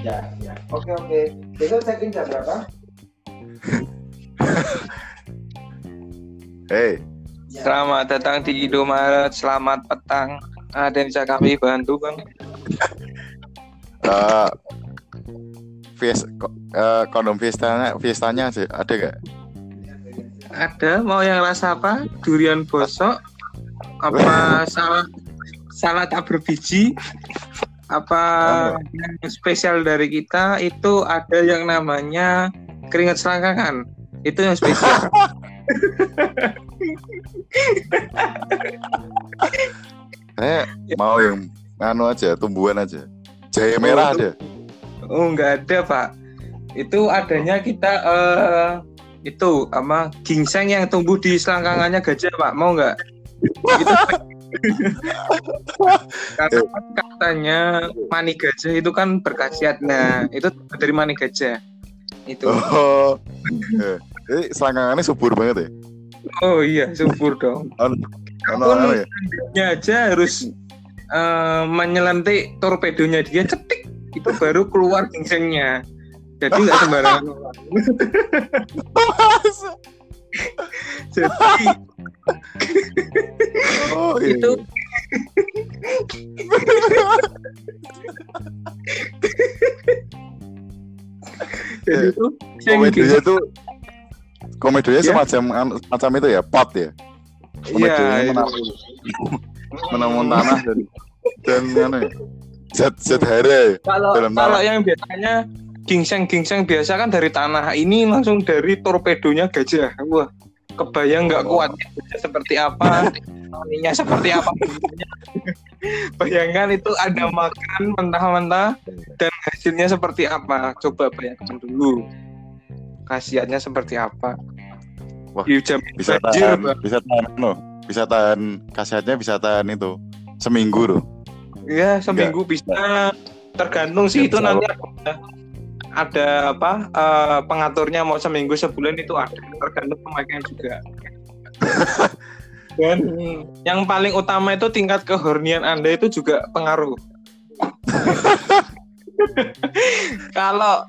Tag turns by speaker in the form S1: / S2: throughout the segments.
S1: Ya, ya. Oke, oke. Besok check in jam berapa?
S2: Hei,
S1: Ya.
S3: Selamat datang di Indomaret, selamat petang. Ada yang bisa kami bantu, Bang?
S2: eh Fies, eh, kondom Fiestanya, Fiestanya sih ada gak?
S3: Ada, mau yang rasa apa? Durian bosok? Apa salad salad tak berbiji? Apa yang spesial dari kita itu ada yang namanya keringat selangkangan. Itu yang spesial.
S2: Saya mau yang anu aja, tumbuhan aja. Jahe merah ada.
S3: Oh, nggak ada, Pak. Itu adanya kita eh itu apa ginseng yang tumbuh di selangkangannya gajah, Pak. Mau nggak? Karena katanya mani gajah itu kan berkhasiat. Nah, itu dari mani gajah. Itu.
S2: Oh. Eh, Jadi selangkangannya subur banget ya.
S3: Oh iya, subur dong. Pun
S2: ya.
S3: aja harus eh, menyelentik torpedonya dia cetik itu baru keluar ginsengnya. Jadi nggak sembarangan. Jadi
S2: Oh, iya.
S3: itu jadi itu
S2: komedinya
S3: ginseng-
S2: itu komedinya
S3: Ya.
S2: semacam semacam itu ya, pot ya.
S3: Iya,
S2: Komedinya
S3: itu.
S2: menamun, menamun tanah dan dan anu ya. Zat zat hara.
S3: kalau
S2: dalam
S3: kalau
S2: tanah.
S3: yang biasanya gingseng-gingseng biasa kan dari tanah ini langsung dari torpedonya gajah. Wah kebayang nggak
S2: Oh.
S3: kuat seperti apa ininya seperti apa bayangkan itu ada makan mentah-mentah dan hasilnya seperti apa? Coba bayangkan dulu. Khasiatnya seperti apa?
S2: Wah,
S3: jam.
S2: Bisa
S3: banjir,
S2: tahan, bisa tahan anu, bisa tahan khasiatnya bisa tahan itu. Seminggu loh.
S3: Ya seminggu bisa. Tergantung sih itu
S2: Insya
S3: nanti ada, apa eh, pengaturnya mau seminggu sebulan itu ada tergantung pemakaian juga. Dan yang paling utama itu tingkat kehornian anda itu juga pengaruh. Kalau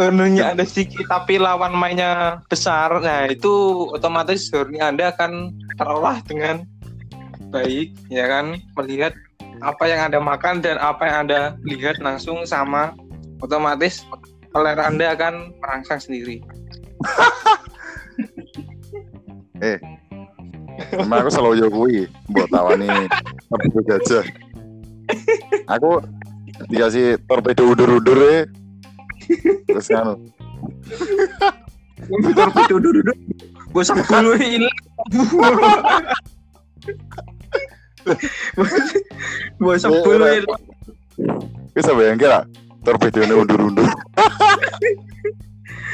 S3: enunya ada sedikit tapi lawan mainnya besar, nah itu otomatis horny anda akan terolah dengan baik, ya kan? Melihat apa yang anda makan dan apa yang anda lihat langsung sama otomatis oleh anda akan merangsang sendiri.
S2: Emang aku selalu yo kuwi mbok tawani torpedo gajah. Aku dikasih torpedo udur-udur ya. Terus anu,
S3: Torpedo dulu. Bosok dulu ini. Bosok dulu ini.
S2: bisa bayangin lah torpedonya undur-undur.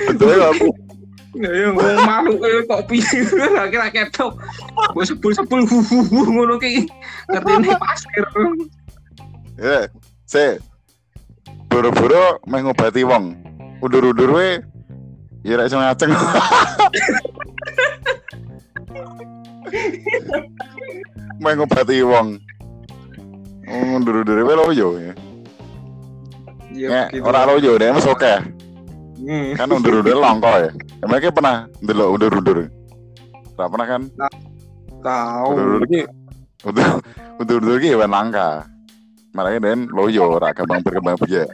S2: Betul ya aku.
S3: Ya wong malu eh, kok piye kira ketok. Bosok sebul sebul ngono ki. Ngertine pasir.
S2: Ya, se boro-boro meh ngobati wong. Undur-undur we ya ra iso ngaceng. meh ngobati wong. Undur-undur we loyo ya.
S3: Ya
S2: Nek
S3: begitu.
S2: ora loyo deh mas oke.
S3: Hmm.
S2: Kan undur-undur longko ya. Emangnya pernah ndelok undur-undur. Ora pernah kan?
S3: Tahu.
S2: Undur-undur ki undur undur-undur ki hewan langka. Makanya den loyo ora gampang berkembang biak.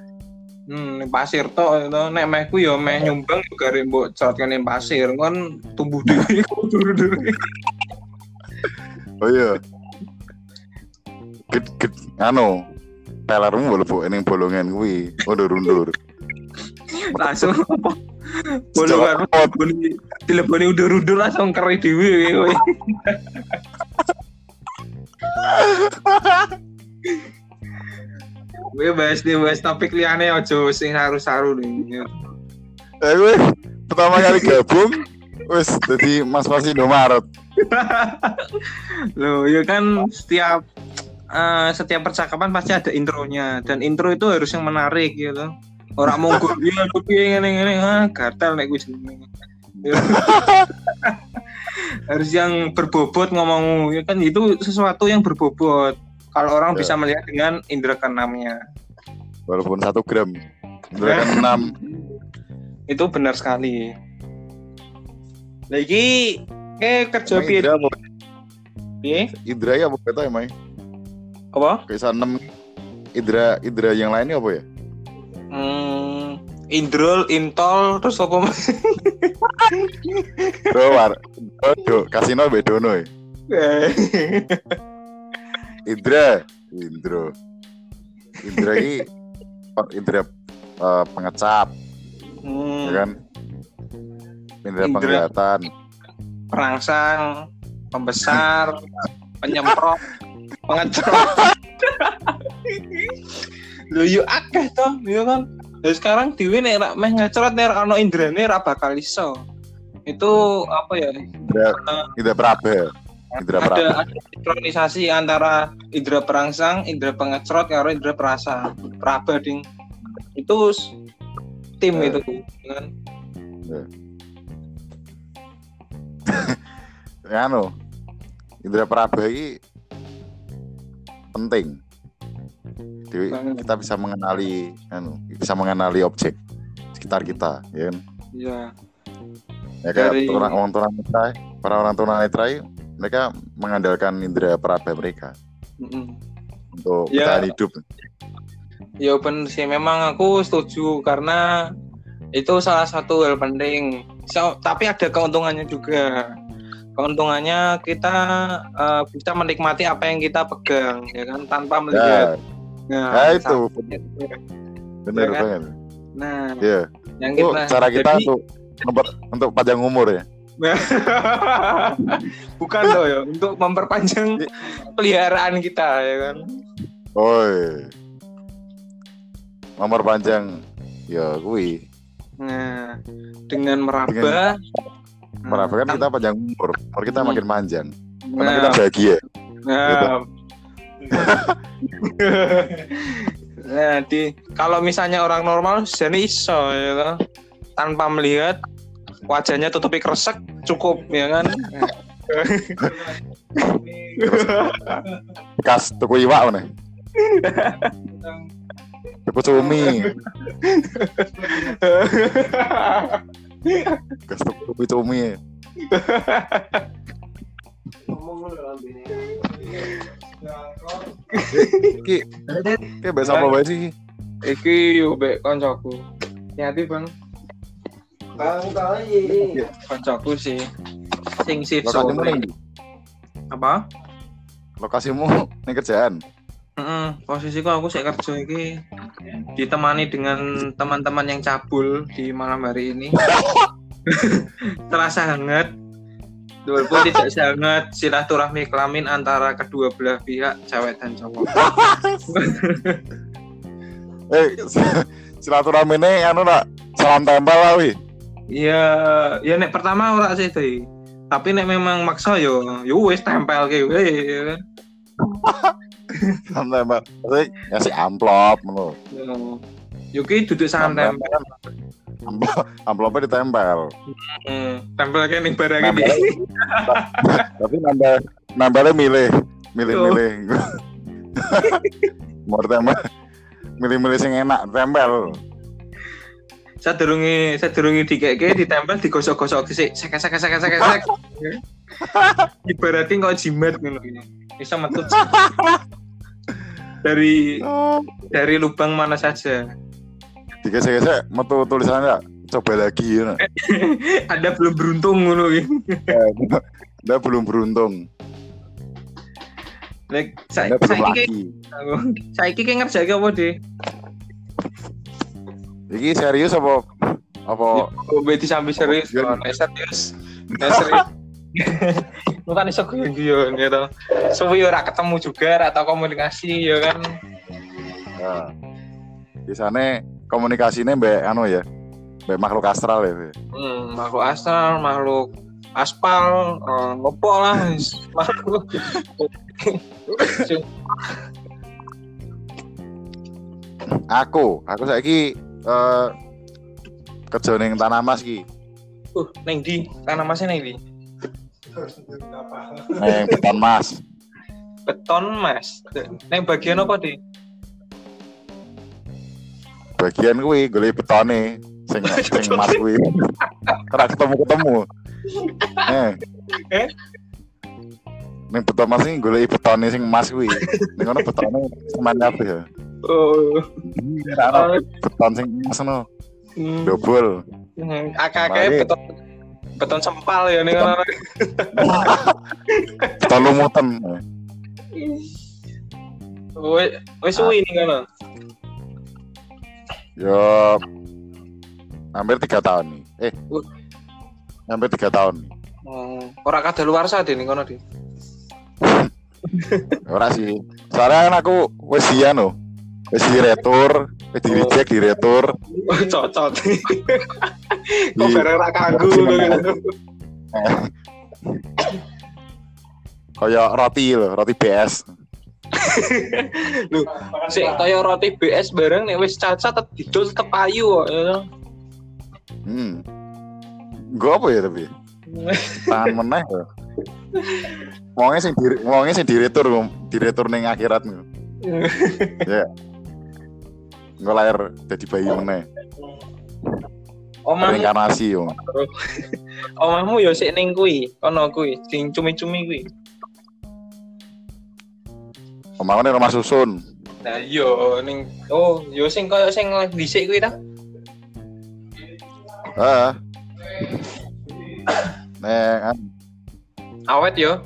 S3: Hmm, ning pasir tok itu nek mehku ya meh nyumbang juga rek mbok corotke ning pasir kon tumbuh dhewe dulu-dulu.
S2: Oh iya. Ged ged anu pelermu mlebu ning bolongan kuwi undur-undur.
S3: Langsung apa? Bolongan dileboni dileboni udur-udur langsung keri dhewe kowe. Gue bahas nih bahas topik liane ojo sing saru-saru nih.
S2: Eh gue pertama kali gabung wis jadi mas-mas Indomaret.
S3: Loh, ya kan setiap eh, setiap percakapan pasti ada intronya dan intro itu harus yang menarik gitu. Orang monggo dia lu piye ngene ngene ah gatel nek gue jenenge. Ya. harus yang berbobot ngomong ya kan itu sesuatu yang berbobot. Kalau orang
S2: Ya.
S3: bisa melihat dengan indera keenamnya.
S2: Walaupun satu gram. Indra keenam.
S3: Itu benar sekali. Lagi kayak kerja piye?
S2: Indra ya apa kata emang?
S3: Apa?
S2: Kayak enam Indra Indra yang lainnya apa ya?
S3: Hmm, Indrol, Intol, terus apa mas?
S2: Bro, war, bro, do, kasino bedono ya. Indra, Indro, Indra ini Indra eh, pengecap,
S3: Hmm,
S2: ya kan? Indra,
S3: Indra.
S2: penglihatan,
S3: perangsang, pembesar, penyemprot, pengecrot. Lho yo akeh toh, yo kan. Lah sekarang nek rak meh ngecrot nek ora ono indrane ora bakal iso. Itu apa ya?
S2: Indra, Indra Praba, Indra
S3: ada
S2: Praba.
S3: ada sinkronisasi antara indera perangsang, indera pengecrot karo indera perasa. Praba ding. Itu tim
S2: Eh.
S3: itu kan.
S2: Ya anu, Indra Praba ini penting. Jadi kita bisa mengenali, anu, bisa mengenali objek sekitar kita, ya kan?
S3: Iya.
S2: Ya kayak
S3: Dari-
S2: orang orang tunanetra, para orang tunanetra mereka mengandalkan indera peraba mereka
S3: Mm-mm.
S2: untuk
S3: Ya.
S2: bertahan hidup.
S3: Ya bener sih memang aku setuju karena itu salah satu hal penting. So, tapi ada keuntungannya juga. Keuntungannya kita eh, bisa menikmati apa yang kita pegang, ya kan, tanpa melihat.
S2: Ya,
S3: Nah,
S2: ya itu
S3: sampai-
S2: benar
S3: Ya kan? Nah,
S2: Ya,
S3: yang kita
S2: cara kita
S3: jadi-
S2: untuk untuk panjang umur ya.
S3: bukan loh ya, untuk memperpanjang peliharaan kita, ya kan.
S2: Oi. Nomor panjang ya kui.
S3: Nah, dengan meraba,
S2: Meraba kan
S3: nah,
S2: kita panjang umur, umur kita
S3: Hmm.
S2: makin panjang. Karena
S3: nah,
S2: kita bahagia.
S3: Nah, nah di kalau misalnya orang normal jadi iso ya kan tanpa melihat wajahnya tutupi kresek cukup ya kan
S2: Bekas tuku iwak mana? Tuku cumi, bekas tuku cumi. Ki, ki biasa apa wae sih?
S3: iki yo be koncoku hati bang
S1: Bang kali.
S3: koncoku sih sing shift
S2: Lokasimu
S3: sore apa
S2: Lokasimu ning kerjaan.
S3: Mm, posisiku aku saya kerja ini ditemani dengan teman-teman yang cabul di malam hari ini. Terasa hangat. Walaupun tidak sangat silaturahmi kelamin antara kedua belah pihak cewek dan cowok.
S2: Eh, silaturahmi ini anu nak salam tempel lah wi.
S3: Iya, ya nek pertama ora sih Doi. Tapi nek memang maksa yo, yo wis tempel ke we,
S2: tempel. Maksudnya ngasih amplop ngono.
S3: Yo. Yo ki duduk tempel.
S2: Amplop, amplopnya ditempel.
S3: Hmm, tempel ke ning barang ini.
S2: Tapi nambah nambahnya milih, milih-milih. Mau tempel, milih-milih sing enak, tempel.
S3: saya durungi saya durungi dikeke ditempel digosok-gosok sik sek sek sek sek sek ibaratin kok jimat ngono ini bisa metut dari
S2: Oh.
S3: dari lubang mana saja
S2: Digesek-gesek, metu tulisannya coba lagi ya.
S3: ada belum beruntung ngono
S2: Anda belum beruntung.
S3: Lek saya
S2: Anda belum
S3: saya
S2: lagi.
S3: saya iki ngerjain apa deh
S2: Iki serius apa apa
S3: Gue di sambil serius,
S2: Iya.
S3: nek serius, nek serius. Lu kan iso guyon gitu. Suwi ora ketemu juga, ora tau komunikasi ya kan.
S2: Nah, di sana komunikasinya mbak anu ya, mbak makhluk astral ya.
S3: Hmm, makhluk astral, makhluk aspal, ngopo lah makhluk.
S2: Aku, aku saiki eh kerja ning tanah mas ki,
S3: Uh, neng di, tanah masnya neng di.
S2: Neng beton mas.
S3: Beton mas. Neng bagian apa di?
S2: bagian kuwi golek betone sing sing mas kuwi. Ora ketemu-ketemu. Eh.
S3: Eh?
S2: Ning beton mas iki golek betone sing mas kuwi. Ning ngono betone semen kabeh ya.
S3: Oh.
S2: Ora ono beton sing mas
S3: Hmm.
S2: double.
S3: Akak-akak beton beton sempal ya nih kan.
S2: Beton lumutan.
S3: Wes wes suwi nih kan.
S2: Yo hampir tiga tahun nih. Eh,
S3: Wah.
S2: hampir tiga tahun. nih.
S3: Hmm. Ora kada luar sa nih kono di.
S2: Ora sih. Soalnya kan aku wis iya no. Wis di retur, di reject di retur.
S3: Oh, cocok. Kok
S2: Di-
S3: bareng ra kanggu
S2: Di-
S3: lho gitu.
S2: Kayak roti lho, roti BS.
S3: Lho, sik kaya roti BS bareng nek wis cacat tetep didol tetep ayu kok. ya.
S2: Hmm. Gue apa ya tapi? Tangan meneh ya. Wonge sing di wonge sing diretur, diretur ning akhirat. Ya. Gue lahir jadi bayi meneh.
S3: Omahmu
S2: Reinkarnasi yo.
S3: omahmu ya sik ning kuwi, kono kuwi, sing cumi-cumi kuwi.
S2: Omahku ning rumah susun.
S3: Nah, iya ning oh, yo sing kaya sing dhisik kuwi ta.
S2: Heeh. Neng
S3: Awet yo.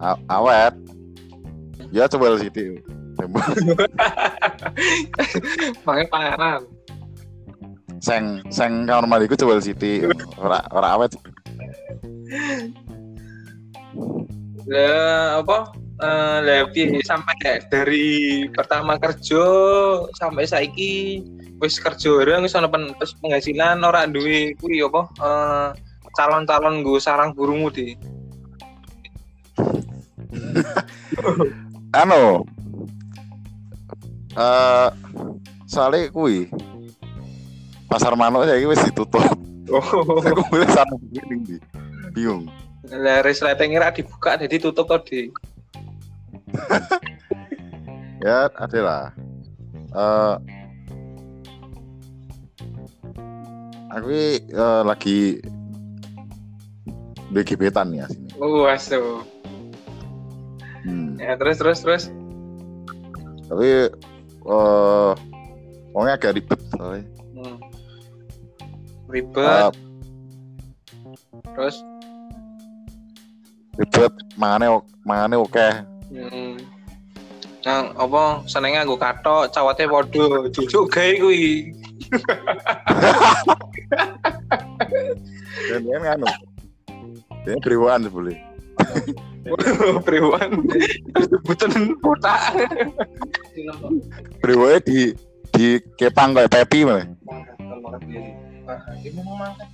S2: a- awet. Ya coba sithik.
S3: Pakai panganan.
S2: Seng seng kamar mandiku coba sithik. Ora ora awet.
S3: Lah apa? Piye sampai dari pertama kerja sampai saiki wis kerja bareng wis ana penghasilan ora duwe kuwi apa? Eh calon-calon nggo sarang burungmu di.
S2: Anu. Eh soalnya kuwi pasar manuk saiki wis ditutup.
S3: Oh.
S2: Aku boleh sana ning ndi. Bingung.
S3: Lah resleting ora dibuka jadi tutup to di.
S2: Ya adalah. Eh aku eh, lagi di gebetan ya sini.
S3: Oh, asu.
S2: Hmm.
S3: Ya terus terus terus.
S2: Tapi eh pokoknya agak ribet soalnya.
S3: Hmm. Ribet
S2: Eh,
S3: terus.
S2: ribet mangane mangane oke.
S3: Hmm. Yang apa senengnya gue katok, cawate podo, jujuk gawe kuwi.
S2: Dan dia nganu. Dia beriwan sebeli.
S3: Priwan. Sebutan botak.
S2: Beriwannya di di kepang kayak Pepi malah.
S3: Ini mau makan.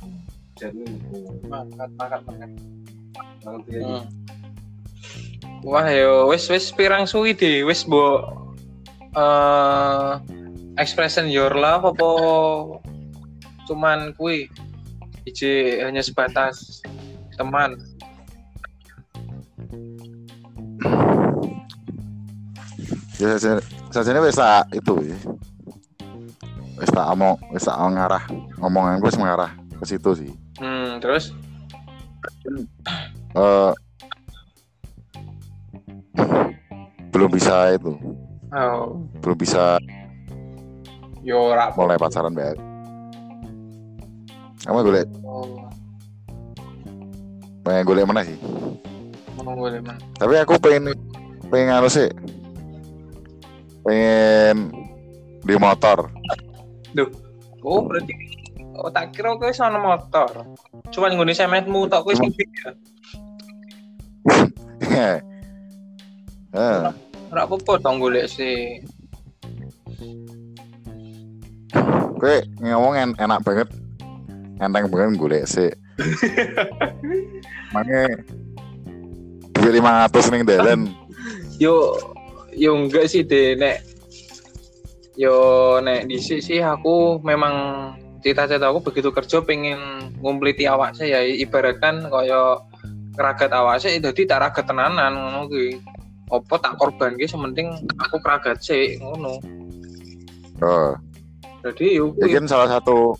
S3: Makan, makan, makan. Hmm. Wah yo wis wis pirang suwi di wis mbok eh expression your love apa cuman kui iji hanya sebatas teman
S2: Ya sajane wis tak itu ya. Wis tak omong, wis tak ngarah ngomongan gue mengarah ke situ sih.
S3: hmm, terus
S2: Eh belum bisa itu,
S3: oh
S2: belum bisa
S3: yo ora apa.
S2: mulai pacaran baik. Kamu gue
S3: oh
S2: pengen gue mana sih?
S3: mau boleh man
S2: Tapi aku pengen pengen anu sih, pengen di motor.
S3: oh berarti oh tak kira kowe sono motor. Cuman nggone semetmu tok kowe sing ya.
S2: Eh,
S3: ora apa-apa tong golek sih
S2: gue ngomong en- enak banget, enteng banget gue sih. Duit lima ratus nih dalan.
S3: yo yo enggak sih deh nek yo nek di sih aku memang cita-cita aku begitu kerja pengen ngumpliti awak saya ibaratkan kaya keragat awak saya jadi tak ragat tenanan ngono kuwi. Apa tak korban ki sementing aku keragat sih ngono.
S2: Oh,
S3: Jadi yo
S2: Ya kan salah satu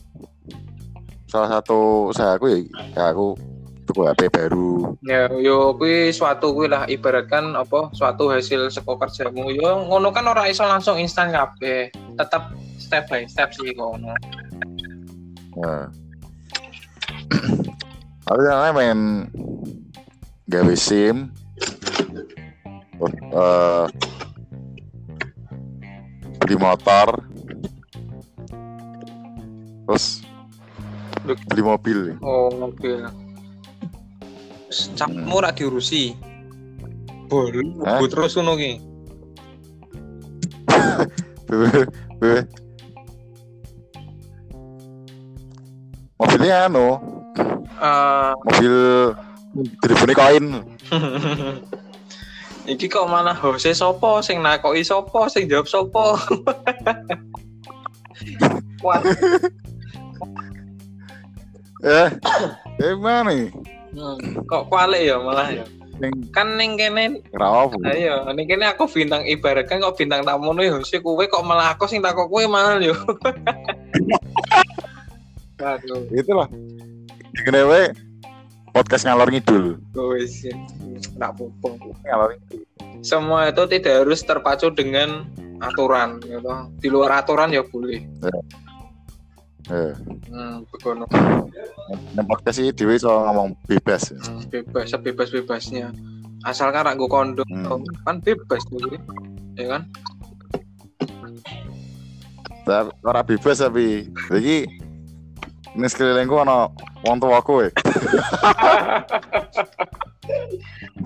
S2: salah satu usaha aku ya, ya aku tuku HP baru.
S3: ya yo kuwi suatu kuwi lah ibaratkan apa suatu hasil saka kerjamu yo ngono kan ora iso langsung instan kabeh tetap step by step sih ngono
S2: Nah. Aku caranya main gawe SIM. Eh, beli motor. Terus beli mobil.
S3: oh mobil capmu ora diurusi
S2: Hah?
S3: bu terus ngono ki.
S2: Mobilnya anu,
S3: Eh,
S2: mobil telepon koin.
S3: iki kok malah hose sopo sing nakoki sopo sing jawab sopo Wah,
S2: Eh, eh mana nih?
S3: Hmm, kok kualik ya malah ya kan ning kene ayo ning kene aku bintang ibaratkan kok bintang tamu nih hose kowe kok malah aku sing takok kowe malah yo Aduh,
S2: Itulah. Gini we podcast ngalor ngidul.
S3: wis tak
S2: Ngalor ngidul.
S3: Semua itu tidak harus terpacu dengan aturan, gitu. Di luar aturan ya boleh.
S2: Eh,
S3: Hmm, begono.
S2: nang podcast ini dewe so ngomong bebas.
S3: Hmm, bebas, sebebas-bebasnya. Asalkan rak nggo kondom,
S2: Hmm.
S3: kan bebas tuh, ya kan?
S2: Tapi ora bebas tapi iki ini sekelilingku ana wong tuaku ya.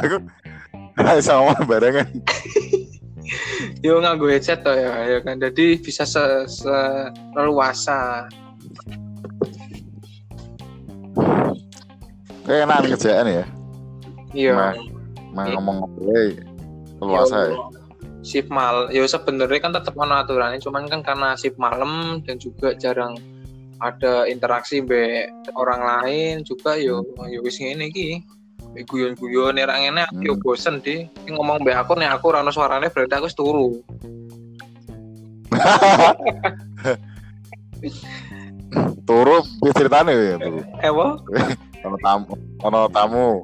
S2: Aku Hai sama barengan.
S3: Yo nganggo headset toh ya, ya kan. Jadi bisa se, se leluasa.
S2: Kayak enak kerjaan ya.
S3: Iya.
S2: Mah, mah ngomong ngobrol luasa ya.
S3: Sip mal, yo sebenarnya kan tetap ono aturannya, cuman kan karena sip malam dan juga jarang ada interaksi be orang lain juga yo yo wis ngene iki. Guyon-guyon era ngene aku yo
S2: Hmm.
S3: bosen deh. Ini ngomong be aku nih aku ora ono suarane berarti aku wis turu.
S2: Turu piye ceritane ya turu.
S3: Eh apa?
S2: Ono tamu, ono tamu.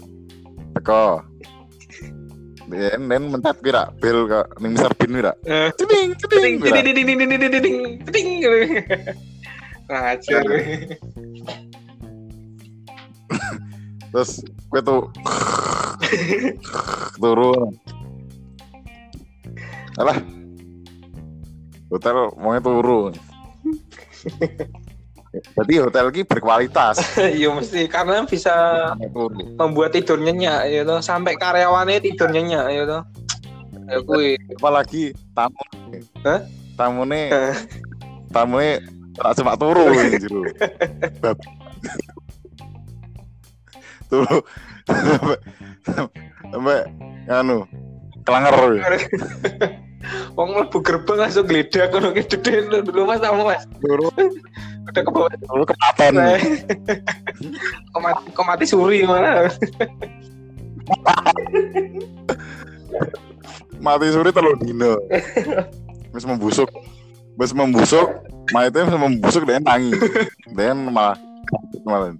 S2: Teko. Den den mentat pira bel ke ning Mr. Bean pira. Ceding ceding
S3: ting ting ting ting ting ting ting gitu. Ngajar.
S2: Terus gue tuh turun. Alah. Hotel maunya turun. Jadi hotel ini berkualitas.
S3: Iya mesti karena bisa membuat tidur nyenyak ya toh sampai karyawannya tidur nyenyak ya toh. Ya kuwi
S2: Apalagi tamu.
S3: Hah?
S2: Tamu nih. Tamu nih tak cuma turu. Bab. Turu. Sampai anu kelanger.
S3: Wong mlebu gerbang langsung geledak ngono ki dulu Mas tamu Mas.
S2: Turu
S3: Udah ke bawah.
S2: kepaten.
S3: Kok mati, kok mati suri mana?
S2: mati suri telur dino wis membusuk wis membusuk mayatnya wis membusuk dan tangi dan malah malah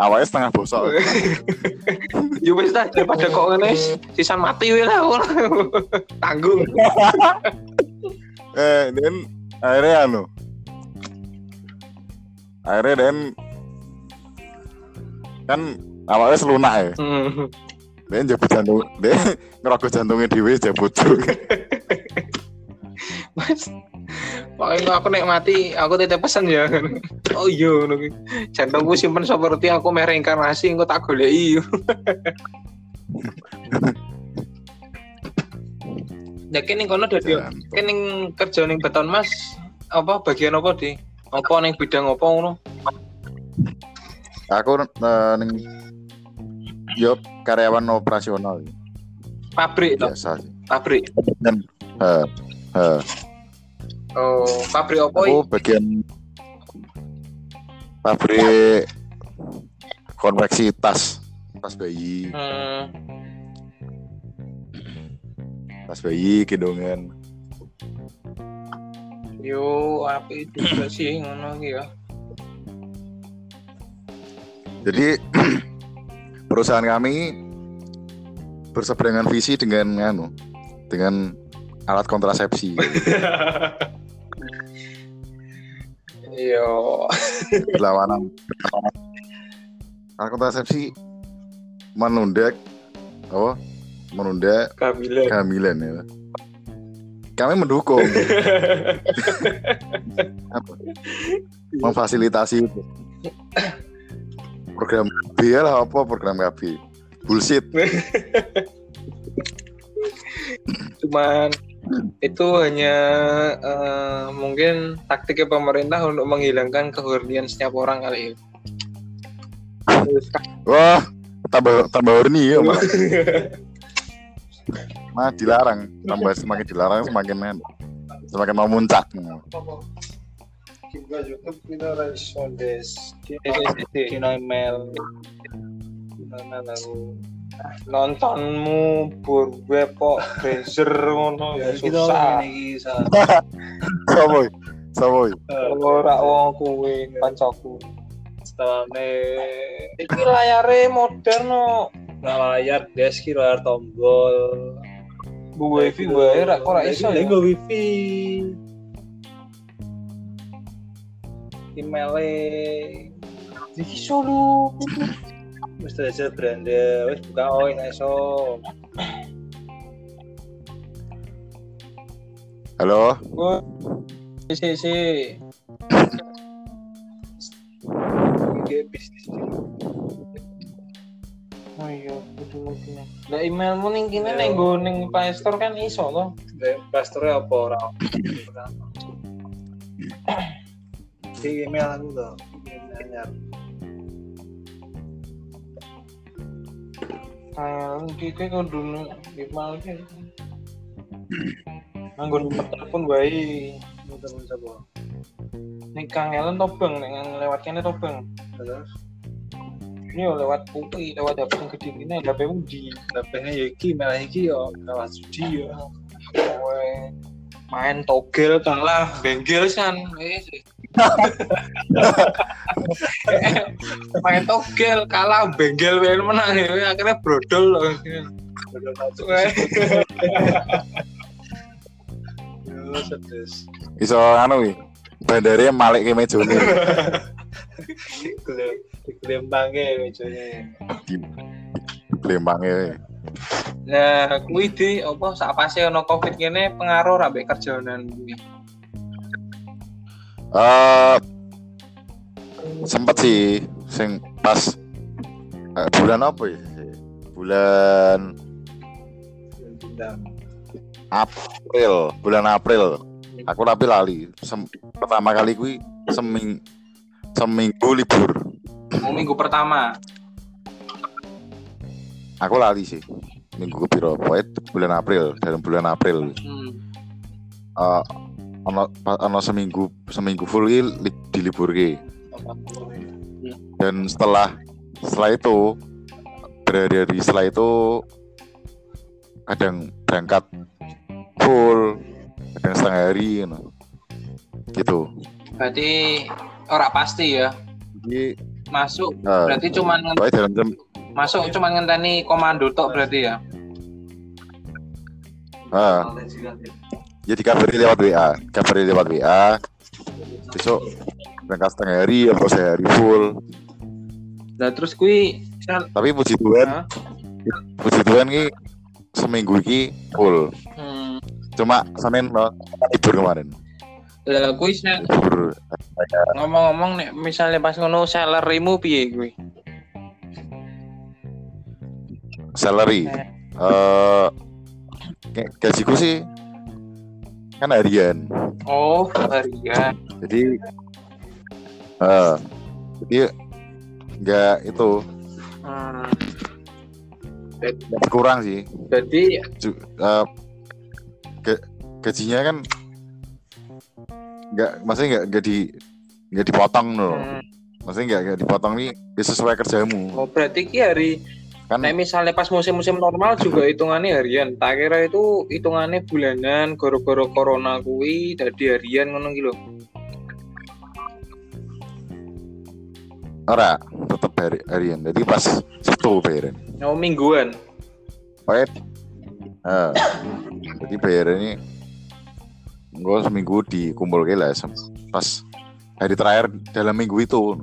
S2: awalnya setengah bosok
S3: Ya wis dah daripada kok ngene sisan mati wae lah. Tanggung.
S2: eh dan akhirnya anu akhirnya dan kan awalnya selunak ya
S3: Hmm.
S2: dan jabut jantung dia ngerokok jantungnya jabut juga
S3: Mas. Pokoknya aku nek mati, aku titip pesan ya. Oh iya. Jantungku simpen seperti aku meh reinkarnasi, engko tak goleki. Ya kene kono dadi kene kerja ning beton Mas. Apa bagian apa di? Apa ning bidang apa ngono?
S2: aku eh, ning yo karyawan operasional.
S3: Pabrik
S2: biasa sih.
S3: Pabrik.
S2: dan eh, eh,
S3: Oh, pabrik apa
S2: aku bagian pabrik konveksi tas tas bayi.
S3: Hmm,
S2: tas bayi gendongan
S3: Yo, apa itu juga sih ngono ya.
S2: Jadi perusahaan kami berseberangan visi dengan anu dengan alat kontrasepsi.
S3: Yo,
S2: berlawanan. Alat kontrasepsi menunda apa? Menunda
S3: kabile.
S2: kehamilan ya. Kami mendukung memfasilitasi itu. Program KB lah apa program KB? Bullshit.
S3: Cuman itu hanya eh, mungkin taktiknya pemerintah untuk menghilangkan kehornian setiap orang kali ya.
S2: Wah, tambah tambah horny ya malah. Nah, dilarang, tambah semakin dilarang semakin semakin mau muncak.
S1: Juga YouTube kita des.
S3: Nontonmu burwe pok Razer ngono ya susah.
S2: Saboy, saboy.
S3: Ora wong kuwi kancaku.
S4: Setelahnya
S3: Iki layare modern no.
S4: nah layar desk ki layar tombol.
S3: Bu wifi wae ra kok ora iso ya.
S4: Gue wifi. Emailnya
S3: Iki solo.
S4: mesti aja branda wis buka oi nek iso.
S2: Halo,
S3: Si si.
S4: Iki bisnis
S3: Oh iya, kudu. Lah emailmu ning kene ning nggo ning Play Store kan iso to.
S4: investornya apa ora? Di email aku anyar.
S3: Ah, iki kowe kudu email iki. Nomor telepon wae.
S4: Temen sapa?
S3: Ning kangelan to Bang, nek lewat kene to Bang.
S4: Terus
S3: Ini yo lewat kuwi, lewat HP yang gede ini, HP di
S4: HP-nya ya iki email iki yo kalah judi yo.
S3: main togel kalah benggel san wis main togel kalah benggel wae menang ya akhirnya brodol loh.
S4: Yo sedus.
S2: iso anu wi. Bandare malik ke mejone.
S4: Gelem gelembangnya mejanya.
S2: di Lembangnya.
S3: nah kuwi di apa sak pase ono covid kene pengaruh ra mbek kerjaanan kuwi
S2: Eh sempet sih sing pas eh, bulan apa ya? Bulan. April, bulan April. Aku tapi lali. Sem- pertama kali kui seming seminggu libur.
S3: Mau minggu pertama
S2: Aku lali sih. Minggu piro? Pokoknya bulan April, dalam bulan April.
S3: hmm.
S2: Eh ono ono seminggu seminggu full li, diliburke. Dan setelah setelah itu berhari-hari setelah itu kadang berangkat full, kadang setengah hari gitu. gitu.
S3: berarti ora pasti ya
S2: Jadi
S3: masuk
S2: eh,
S3: berarti
S2: jam
S3: masuk cuman ngenteni komando tok berarti ya
S2: ah, ya dikabari lewat WA, kabari lewat WA. Besok berangkat setengah hari atau sehari full.
S3: Nah terus kui
S2: Tapi puji Tuhan,
S3: Hah?
S2: puji Tuhan ki seminggu ki full.
S3: hmm,
S2: Cuma sampean no, libur kemarin.
S3: Lah
S2: Libur
S3: ngomong-ngomong nek misalnya pas ngono salarymu piye kui?
S2: salary. Eh kayak gajiku sih kan harian.
S3: Oh, harian.
S2: Jadi eh jadi nggak itu
S3: Hmm,
S2: kurang sih. eh, ga- gajinya kan nggak maksudnya nggak nggak di nggak dipotong loh
S3: hmm,
S2: maksudnya nggak nggak dipotong nih ya sesuai kerjamu
S3: oh berarti ki hari
S2: kan
S3: Nek misalnya pas musim-musim normal juga hitungannya harian. Tak kira itu hitungannya bulanan goro-goro corona kuwi dadi harian ngono gitu.
S2: ora tetep hari harian jadi pas Sabtu bayaran
S3: Oh mingguan.
S2: Pokoknya eh, jadi bayarannya gue seminggu dikumpul lah pas hari terakhir dalam minggu itu.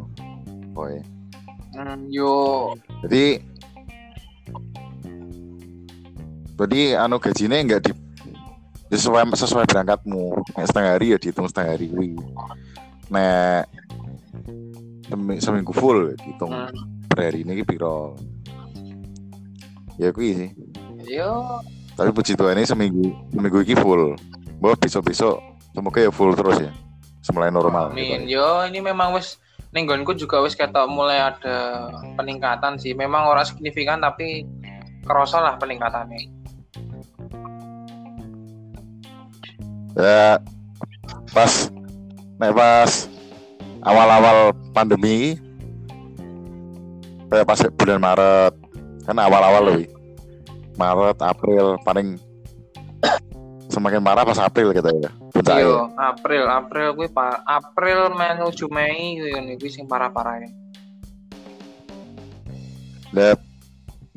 S2: Pokoknya.
S3: Hmm, yo.
S2: Jadi jadi anu gajinya enggak di sesuai sesuai berangkatmu. Nek setengah hari ya dihitung setengah hari kuwi. Nek semi- seminggu full ya dihitung
S3: Hmm.
S2: per hari ini piro. Ya kuwi sih.
S3: Yo.
S2: Tapi puji Tuhan ini seminggu seminggu ini full bahwa besok besok semoga ya full terus ya semulai normal
S3: Amin.
S2: gitu.
S3: Yo ini memang wis ning nggonku juga wis ketok mulai ada peningkatan sih. Memang ora signifikan tapi kerasa lah peningkatannya.
S2: ya pas nek pas awal-awal pandemi kayak pas bulan Maret kan awal-awal loh. Maret April paling semakin marah pas April kita ya puncaknya
S3: Yo, April, April kuwi pa April menuju Mei kuwi ngene kuwi sing parah-parah ya.
S2: Lihat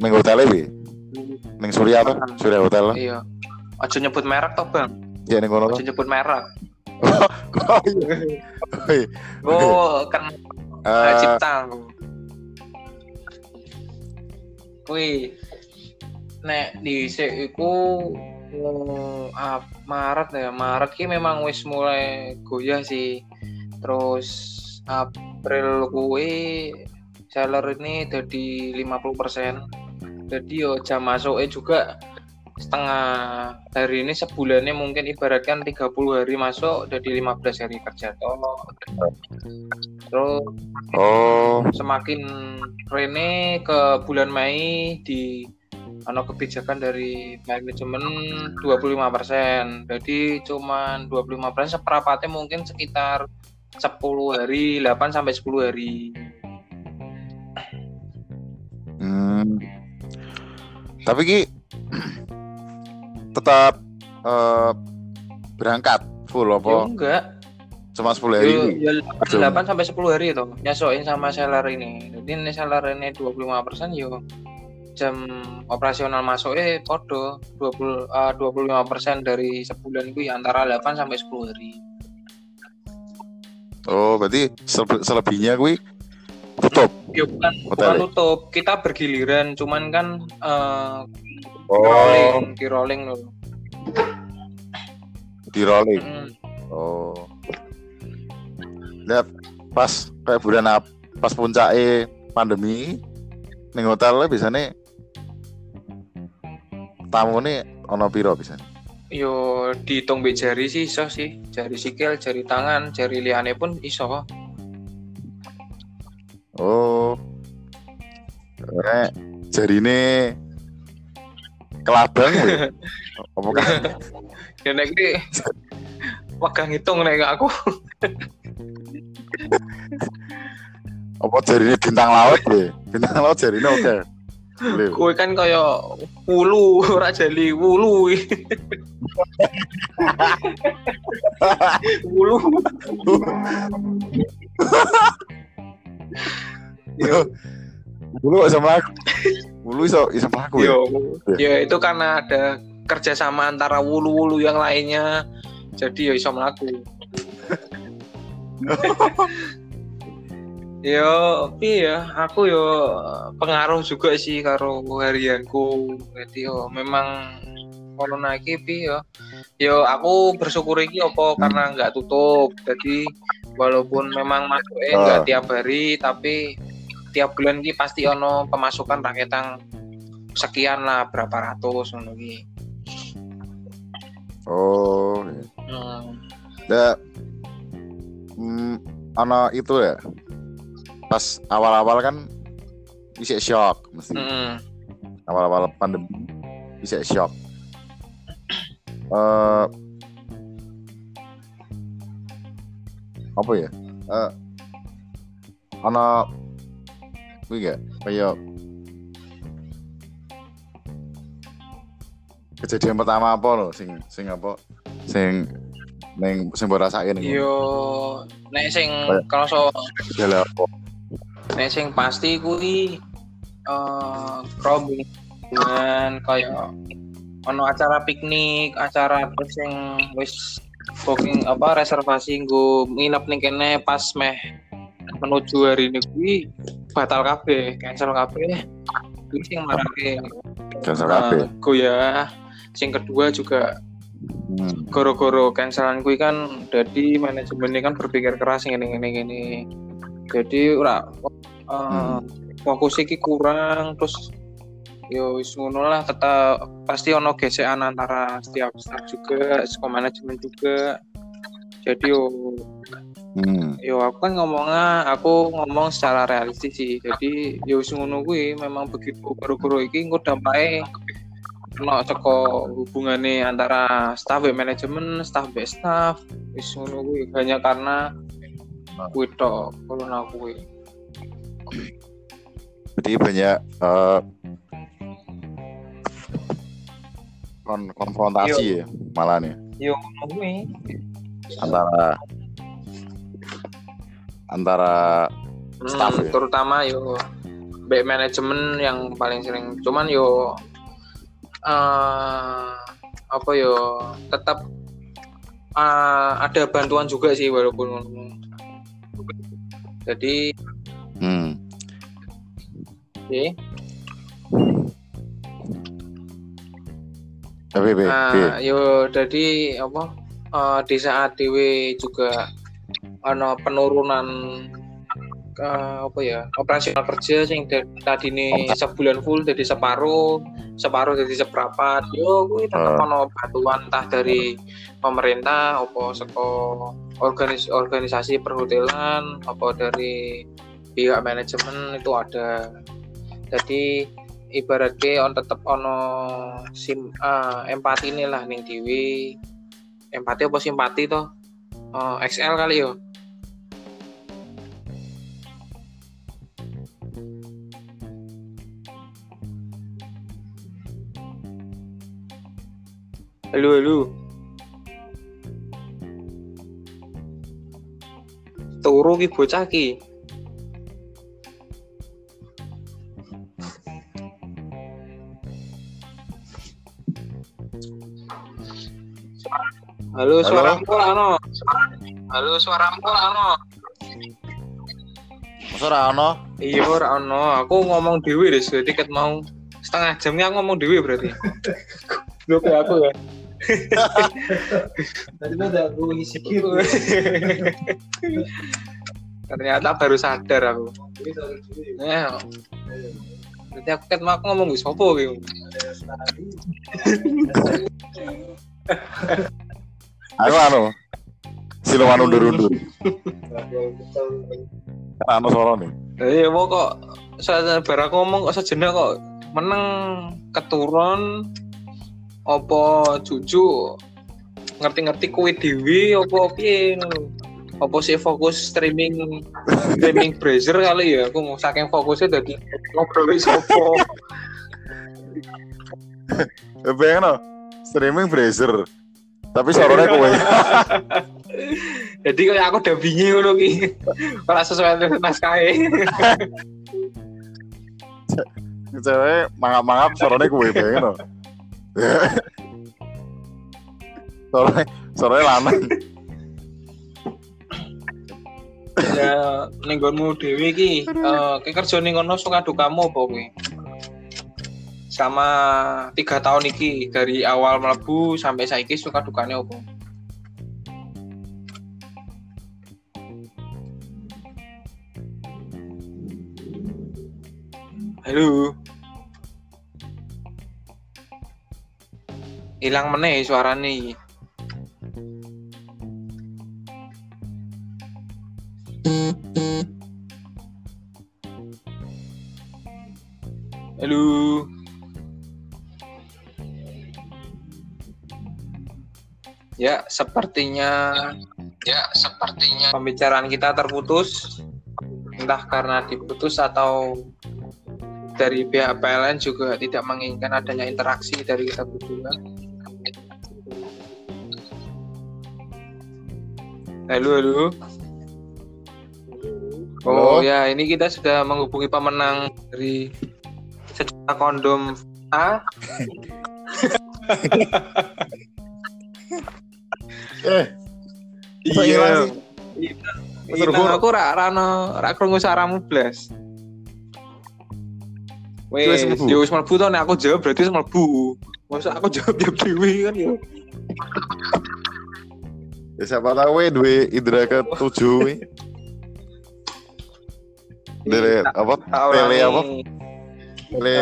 S2: neng hotel wi neng Surya tuh Surya Hotel
S3: Iya. Aja nyebut merek toh, Bang.
S2: ya neng kono
S3: Aja nyebut merek.
S2: oh iya Oh, iya.
S3: Oh, kan
S2: Eh,
S3: cipta. Kuwi nek dhisik iku mm, ah, Maret ya Maret. Ki memang wis mulai goyah sih. Terus April kuwi seller ini jadi 50% jadi yo jam masuknya juga setengah hari ini sebulannya mungkin ibaratkan 30 hari masuk jadi 15 hari kerja toh. Terus
S2: oh.
S3: semakin rene ke bulan Mei di ano kebijakan dari manajemen 25%. Jadi cuman 25% seperempatnya mungkin sekitar 10 hari, 8 sampai 10 hari.
S2: Hmm. Tapi ki tetap eh, berangkat full
S3: Ya
S2: apa
S3: enggak.
S2: cuma 10 hari
S3: ya
S2: Betul.
S3: 8 sampai 10 hari itu nyasokin sama seller ini. Jadi ini seller ini 25% yo jam operasional masuknya podo 20 eh, 25% dari sebulan itu ya antara 8 sampai 10 hari.
S2: Oh, berarti sele- selebihnya kuwi tutup.
S3: Ya bukan, bukan
S2: ya?
S3: tutup, kita bergiliran, cuman kan eh
S2: Oh,
S3: rolling, di rolling loh.
S2: di rolling.
S3: Mm.
S2: Oh. Lihat pas kayak bulan ap- pas puncaknya pandemi ning hotel biasanya tamu nih ono piro bisa
S3: Yo dihitung be jari sih iso sih, jari sikil, jari tangan, jari liane pun iso.
S2: oh eh jari ini kelabang ya? apa kan
S3: Ya nek iki wagah ngitung nek aku.
S2: apa jari ini bintang laut ya bintang laut jari ini oke Boleh.
S3: Kowe kan kaya wulu, ora jali wulu. wulu. Yo,
S2: Bulu bisa melaku Bulu bisa bisa melaku ya
S3: yo, ya itu karena ada kerjasama antara wulu-wulu yang lainnya. Jadi ya iso melaku. yo, iya, aku yo pengaruh juga sih karo harianku. Jadi yo memang corona iki pi yo. Yo aku bersyukur iki apa karena nggak tutup. Jadi walaupun memang masuknya nggak
S2: Ah.
S3: tiap hari tapi tiap bulan ki pasti ono pemasukan rakyat sekian lah berapa ratus ngono
S2: oh ya.
S3: Hmm.
S2: Da, hmm, ana itu ya pas awal-awal kan bisa shock mesti
S3: Hmm.
S2: awal-awal pandemi bisa shock eh apa ya eh ana kuwi gak kayak kejadian pertama apa lo sing sing apa sing neng sing mbok rasain iku?
S3: Yo nek sing
S2: Gejala apa?
S3: Nek sing pasti kuwi eh rombongan kayak ono acara piknik, acara terus sing wis booking apa reservasi nggo nginep ning kene pas meh menuju hari ini kuwi batal kabeh, cancel kabeh. Kuwi sing marake
S2: Cancel kabeh.
S3: eh, goyah. Sing kedua juga
S2: Hmm.
S3: goro-goro cancelan kuwi kan jadi manajemen ini kan berpikir keras ngene ngene ngene. Jadi ora eh,
S2: Hmm.
S3: fokus iki kurang terus yo wis ngono lah kata pasti ono gesekan antara setiap staff juga saka manajemen juga jadi yo
S2: Hmm.
S3: yo aku kan ngomongnya aku ngomong secara realistis sih jadi yo wis ngono kuwi memang begitu goro-goro iki engko dampake ono teko hubungane antara staff be manajemen staff be staff wis ngono kuwi hanya karena kuwi tok corona kuwi
S2: Jadi banyak eh, kon- konfrontasi ya malah nih
S3: yo ngono kuwi
S2: antara antara Staff
S3: Hmm,
S2: ya?
S3: terutama yo back manajemen yang paling sering. Cuman yo eh apa yo tetap eh, ada bantuan juga sih walaupun jadi oke,
S2: tapi be.
S3: eh, yo jadi apa eh, di saat dewe juga ono penurunan eh, apa ya operasional kerja sing tadi ini sebulan full jadi separuh separuh jadi seperempat yo kuwi tetep
S2: Ah.
S3: ono bantuan entah dari pemerintah apa seko organis organisasi perhotelan apa dari pihak manajemen itu ada jadi ibaratnya on tetep ono sim ah, empati ini lah ning dewi empati apa simpati toh Eh, XL kali yo Halo, halo. Turu ki bocah ki. Halo,
S2: Halo?
S3: suaramu ora ono. Halo, suaramu ora ono.
S2: Masa ora ono?
S3: Iya, ora ono. Aku ngomong dhewe deh, jadi ket mau setengah jamnya aku ngomong dhewe berarti. Lu kayak aku ya.
S4: Tadi udah gue ngisi.
S3: Ternyata baru sadar aku.
S4: Ya.
S3: Ya, berarti aku ket mau aku ngomong gue sopo gitu.
S4: Sekali.
S2: Aku anu. Siluman undur-undur. Anu soro nih.
S3: Iya, mau kok saya baru aku ngomong kok sejenak kok meneng keturun opo cucu ngerti-ngerti kue dewi opo piye. Opo sih fokus streaming streaming browser kali ya aku mau saking fokusnya dari ngobrol sopo
S2: Bayangin streaming browser. Tapi sorone kowe.
S3: jadi kayak aku udah bingung ngono ki ora sesuai dengan naskahnya
S2: Cewek mangap-mangap sorone kowe bayangin no. Sorone sorone lanang.
S3: ya ning nggonmu dhewe iki eh ki kerja ning kono suka dukamu apa kuwi sama tiga tahun iki dari awal melebu sampai saiki suka dukanya apa halo hilang meneh iki. Halo. Ya, sepertinya ya sepertinya pembicaraan kita terputus entah karena diputus atau dari pihak PLN juga tidak menginginkan adanya interaksi dari kita berdua. Halo, halo. Oh ya, ini kita sudah menghubungi pemenang dari sejuta kondom A.
S2: Eh, Masa sih?
S3: Iya,
S2: Terburu.
S3: aku rak rano rak krungu saramu blas. Wes, yo wis mlebu to nek aku jawab berarti wis mlebu. Masa aku jawab jawab dhewe kan yo.
S2: ya siapa tahu we duwe indra ke tujuh we. Dari apa?
S3: Tak
S2: Tele apa? Tele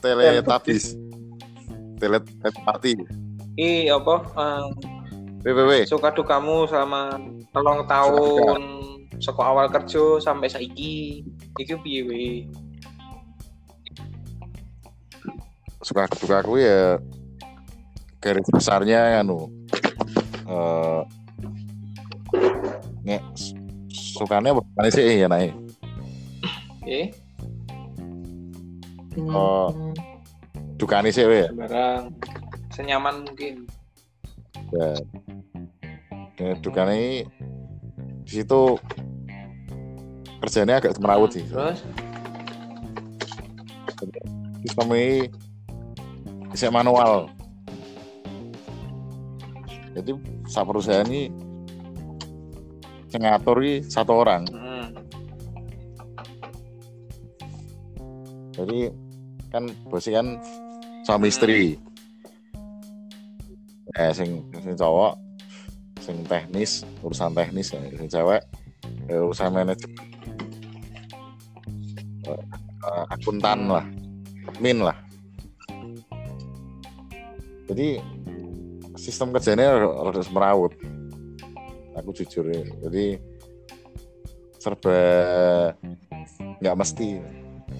S2: tele tapis. Tele telepati.
S3: Ih, apa? eh,
S2: WWW.
S3: suka dukamu selama telung tahun saka awal kerja sampai saiki. Iki piye we?
S2: suka duka aku ya garis besarnya anu eh nge sukanya bukan sih ya naik
S3: Eh?
S2: Oh. dukanya sih we
S3: barang senyaman mungkin.
S2: Ya ya dukanya di situ kerjanya agak semerawut sih.
S3: Terus?
S2: Sistem ini bisa manual. Jadi saat perusahaan ini yang ngatur ini satu orang.
S3: Hmm.
S2: Jadi kan bosnya kan suami istri. Eh sing sing cowok sing teknis, urusan teknis ya, sing cewek ya, urusan manajemen. Eh, eh, akuntan lah, admin lah. Jadi sistem kerjanya rada semerawut. Aku jujur ya. Jadi serba nggak mesti.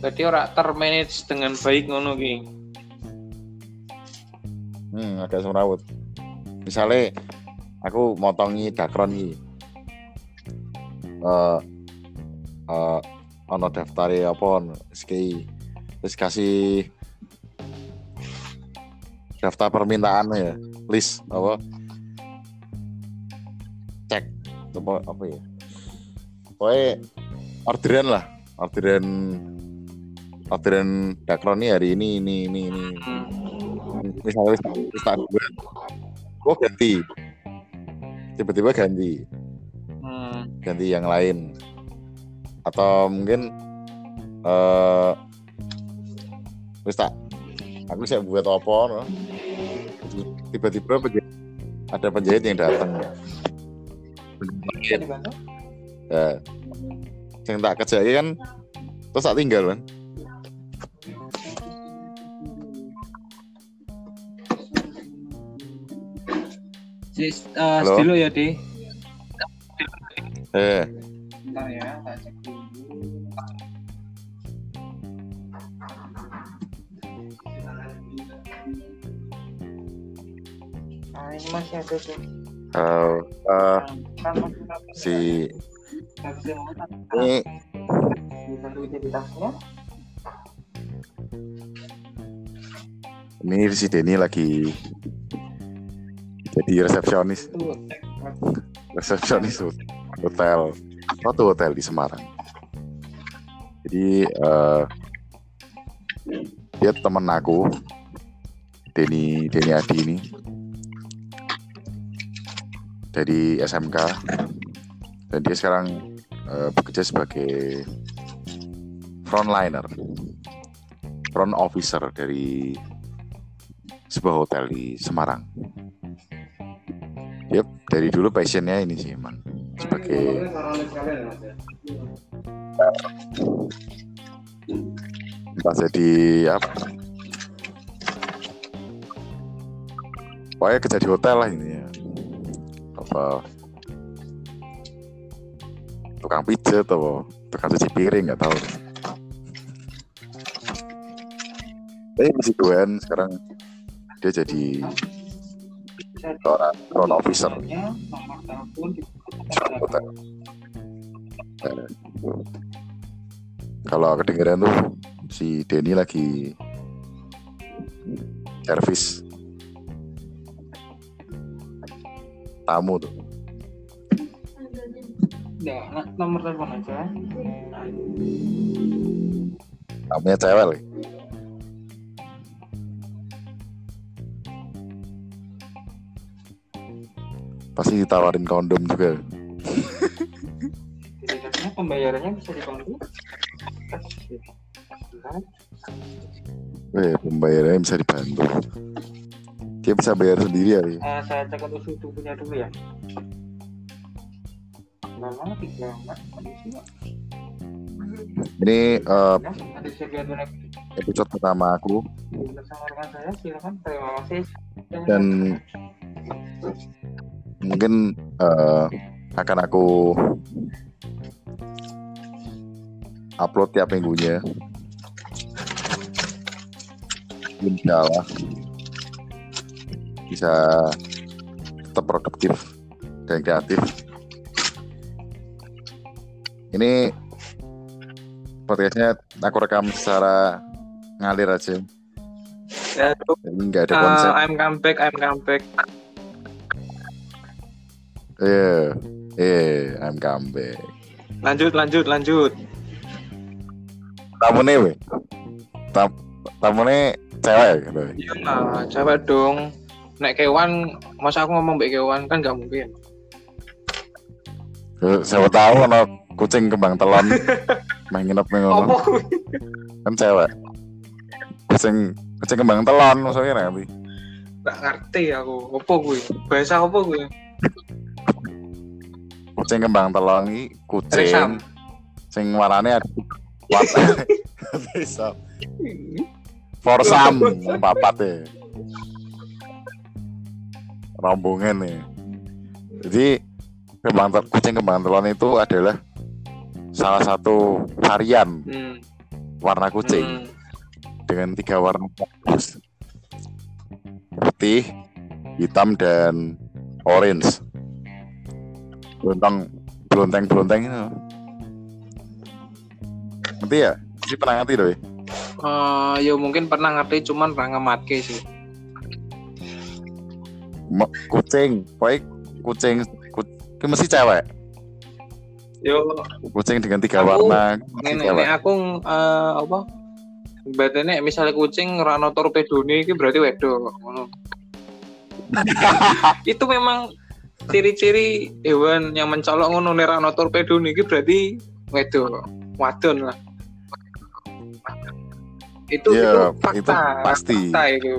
S3: Jadi ora termanage dengan baik ngono ki.
S2: Hmm, agak semrawut. Misalnya aku motongi dakron iki. Eh eh ono daftare apa SKI. Terus kasih daftar permintaan ya, list apa? Cek apa apa ya? Pokoknya orderan lah, orderan orderan dakron ini hari ini ini ini ini. Misalnya wis wis tak buat gue ganti. Tiba-tiba ganti.
S3: Hmm.
S2: ganti yang lain. Atau mungkin eh wis tak aku bisa buat apa no? tiba-tiba penjahit- ada penjahit yang datang ya. Yang tak kerja kan terus tak tinggal kan
S3: Sis, uh,
S2: Halo?
S3: dulu ya, Di.
S2: eh
S3: Bentar ya, tak cek dulu. Ah, ini masih ada tuh.
S2: eh, eh,
S3: masih ada.
S2: si
S3: tapi
S2: ini ini si Denny lagi jadi resepsionis. Resepsionis hotel. Suatu hotel di Semarang. Jadi eh, dia temen aku, Denny Denny Adi ini. Dari SMK dan dia sekarang eh, bekerja sebagai frontliner, front officer dari sebuah hotel di Semarang. Dia dari dulu passionnya ini sih emang sebagai entah jadi apa? Pokoknya kerja di hotel lah ini ya. Apa? Tukang pijet atau tukang cuci piring nggak tahu. Tapi masih keren sekarang dia jadi seorang front officer. Kalau kedengeran tuh si Denny lagi servis tamu tuh.
S3: Nah, nomor telepon aja.
S2: namanya cewek Pasti ditawarin kondom juga.
S3: Biasanya pembayarannya bisa dibantu.
S2: Eh, pembayarannya bisa dibantu. Dia bisa bayar sendiri ya.
S3: Eh, saya cek untuk suhu tubuhnya dulu ya. Lama tiga.
S2: Ini
S3: donat
S2: episode pertama aku dan mungkin eh, akan aku upload tiap minggunya. Insya Allah bisa tetap produktif dan kreatif. Ini podcastnya aku rekam secara ngalir aja,
S3: ya
S2: nggak ada konsep.
S3: uh, I'm come back I'm come
S2: Iya, iya, I'm comeback.
S3: lanjut lanjut lanjut
S2: Tamu nih. Tam tamu nih cewek ya, gitu.
S3: iya lah cewek dong nek kewan masa aku ngomong mbak kewan kan nggak mungkin
S2: Eh, Siapa tahu ono kucing kembang telon main nginep nih
S3: kuwi?
S2: Kan cewek. Kucing kucing kembang telon maksudnya nanti.
S3: nggak ngerti aku apa gue bahasa apa gue
S2: Kucing kembang telon iki kucing. Sing warnane ada warna bisa forsam papat ya rombongan nih jadi kembang tel- kucing kembang telon itu adalah salah satu varian
S3: hmm.
S2: warna kucing.
S3: Hmm.
S2: dengan tiga warna. Putih hitam dan orange belontang belonteng belonteng itu. Ngerti ya? Sih pernah ngerti doi?
S3: Eh, ya mungkin pernah ngerti cuman pernah ngematke sih.
S2: Kucing. Pokoknya kucing ku, itu mesti cewek.
S3: Yo.
S2: Kucing dengan tiga
S3: Aku-
S2: warna
S3: ini aku eh, apa? Berarti ini misalnya kucing rano torpedo ini berarti wedok ngono. itu memang ciri-ciri hewan yang mencolok ngono rano torpedo ini iki berarti wedok wadon lah. Itu
S2: Iya,
S3: itu fakta
S2: itu pasti.
S3: fakta itu.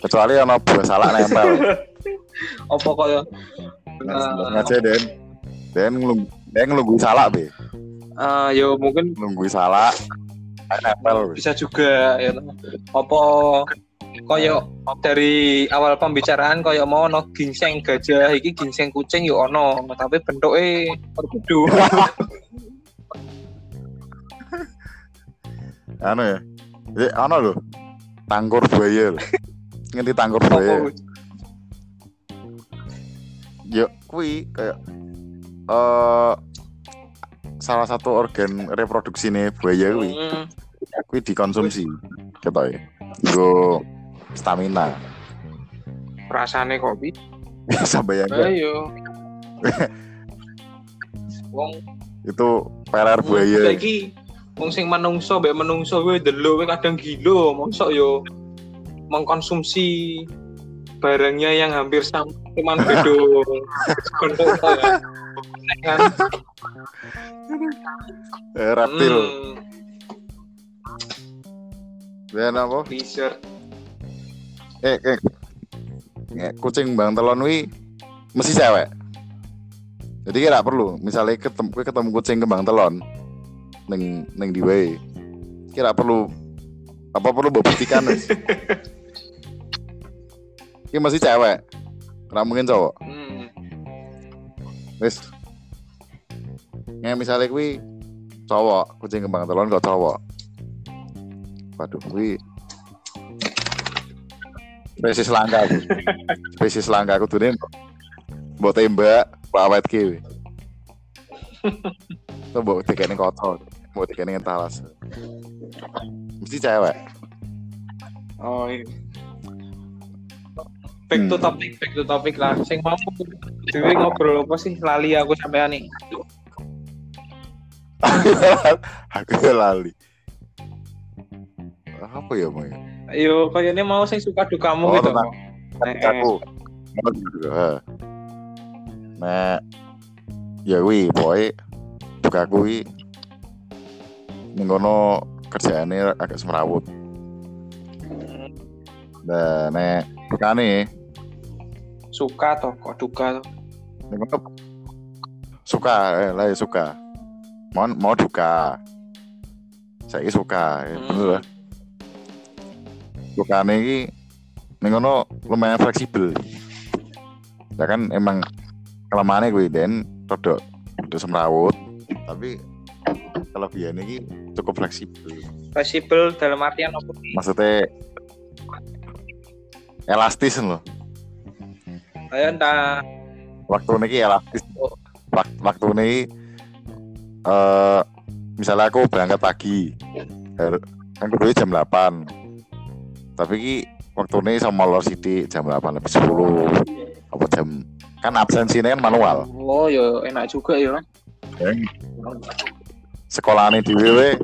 S2: Kecuali ono buah salak nempel.
S3: Apa kaya
S2: Nah, aja den. Den ngelung den ngelungguin salak be.
S3: Eh, ya mungkin
S2: ngelungguin salak. Nempel
S3: bisa juga ya. Apa koyo dari awal pembicaraan koyo mau ono ginseng gajah iki ginseng kucing yo ono tapi bentuknya berbeda
S2: anu ya? Jadi ano lho tangkur buaya lho. Ngerti tangkur buaya? ya kui kayak eh salah satu organ reproduksi nih buaya kui
S3: Hmm,
S2: kui dikonsumsi gitu ya go stamina.
S3: Rasane kopi
S2: sampai yang
S3: ayo. Wong
S2: itu peler buaya.
S3: Saiki wong sing menungso mbek menungso kuwi delok kuwi kadang gila mosok yo mengkonsumsi barangnya yang hampir sama cuman beda. Ya kan
S2: eh, reptil.
S3: Hmm,
S2: dan apa?
S3: Lizard
S2: eh, eh, eh, kucing bang telon wi mesti cewek. Jadi kira perlu. Misalnya ketemu ketemu kucing kembang telon neng neng di wae kira perlu apa perlu buktikan wis. Ini masih cewek. Nggak mungkin cowok.
S3: Hmm.
S2: wis. Nggak misalnya kuwi cowok kucing kembang telon kok cowok. Waduh kuwi spesies langka spesies langka aku tuh mbok tembak mbok awet ki. Tuh mbok dikene kotor mbok dikene talas mesti cewek.
S3: Oh iya. Back to
S2: Hmm.
S3: topic back to topic lah. Sing mau dewe ngobrol apa sih? Lali aku sampean nih
S2: aku lali. Apa ya mau ya
S3: ayo kayaknya mau sing suka dukamu
S2: Oh,
S3: gitu.
S2: tentang-
S3: Eh, eh.
S2: aku nah ya wi boy buka kui ngono kerjaannya agak semerawut dan nek nih
S3: suka toh kok duka toh?
S2: Suka eh lah ya suka. Mau mau duka. Saya suka ya,
S3: Hmm.
S2: bener lah suka nih ngono lumayan fleksibel. Ya kan emang kelemahannya gue dan rodok rodok semrawut tapi kelebihan ini cukup fleksibel.
S3: Fleksibel dalam artian apa
S2: maksudnya elastis loh
S3: ayo entah.
S2: Waktu ini elastis.
S3: Oh.
S2: Wak- waktu ini eh misalnya aku berangkat pagi kan kudu jam 8 tapi ki waktu ini sama molor City jam 8 lebih 10 apa jam? Kan absensinya kan manual.
S3: Oh yo enak juga yo
S2: sekolah ini di WW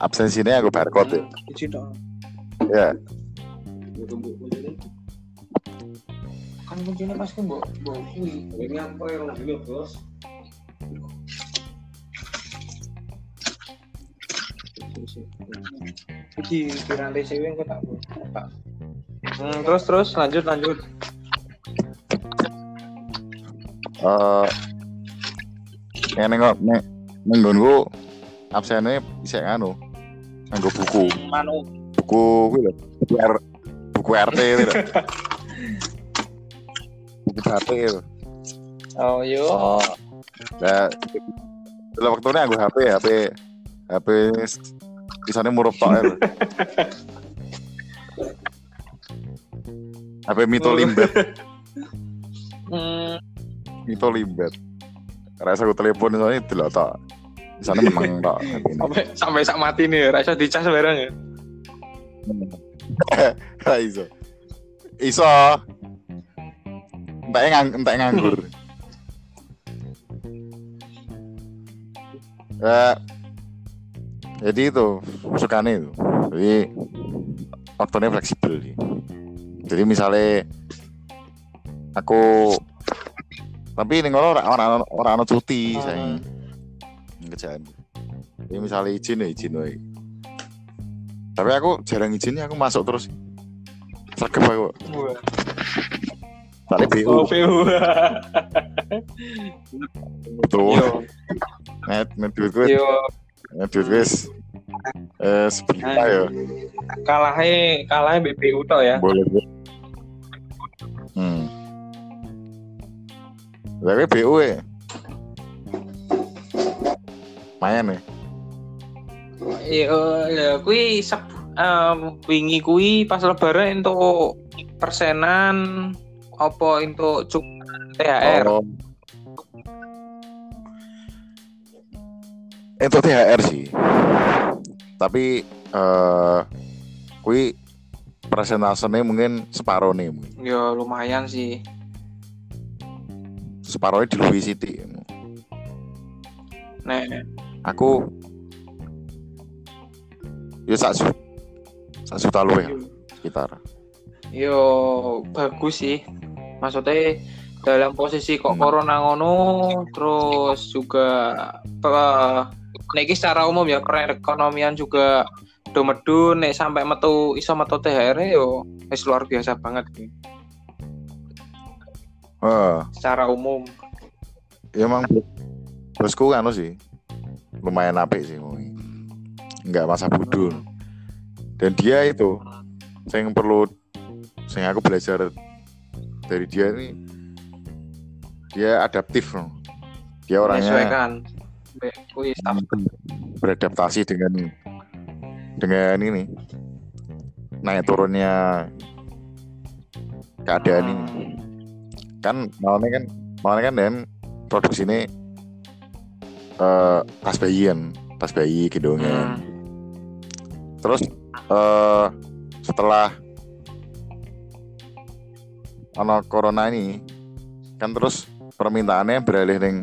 S2: absensinya aku barcode
S3: dong.
S2: ya
S3: kan kuncinya pasti mbok mbok kuwi.
S4: Ini apa yang dulu bos?
S3: iki piranti sewe engko tak tak. Hmm, terus terus lanjut lanjut.
S2: Eh yang nengok neng nenggonku absennya bisa nganu nganggo buku.
S3: Manu.
S2: Buku kuwi buku R buku RT itu buku HP itu
S3: oh yo
S2: nah dalam waktu ini aku HP HP HP tulisannya murup tok ya. HP Mito Limbet
S3: hmm,
S2: Mito Limbet rasa aku telepon soalnya delok tok di sana memang tok
S3: sampai sampai sak mati nih rasa dicas bareng ya
S2: Ha iso. Iso. Entek ngang entek nganggur. Eh jadi itu sukanya itu. Jadi waktunya fleksibel sih. Jadi misalnya aku tapi ini ngono ora ora ora ono cuti
S3: Ah.
S2: saya kerjaan. Jadi misalnya izin ya izin wae. Tapi aku jarang izinnya aku masuk terus. Sergap aku. Tadi BU
S3: oh PU
S2: tuh.
S3: yo
S2: Net net duit gue, net duit gue. Eh ya.
S3: kalahnya kalahnya BPU toh ya
S2: Boleh. Hmm. Tapi BU ya. Main ya.
S3: Iya, ya kui sep em, wingi kui pas lebaran untuk persenan apa untuk cuk THR.
S2: Oh. Untuk THR sih. Tapi eh kui presentasinya mungkin separuh nih mungkin.
S3: Ya lumayan sih.
S2: separuhnya di Louis City
S3: Nek
S2: aku ya sak sak juta luwe ya, sekitar
S3: yo bagus sih. Maksudnya dalam posisi kok
S2: Hmm.
S3: corona ngono terus juga eh, nek secara umum ya perekonomian juga do medun nek sampai metu iso metu THR yo wis luar biasa banget sih
S2: Eh,
S3: secara umum.
S2: ya emang bosku anu sih lumayan apik sih nggak masa bodoh dan dia itu saya yang perlu saya aku belajar dari dia ini dia adaptif loh. dia orangnya
S3: menyesuaikan. Kui staff
S2: beradaptasi dengan dengan ini. Naik turunnya keadaan ini. Kan malamnya kan malamnya kan dan produksi ini eh tas bayi kan tas bayi gendongan
S3: Hmm.
S2: terus eh setelah ono corona ini kan terus permintaannya beralih ning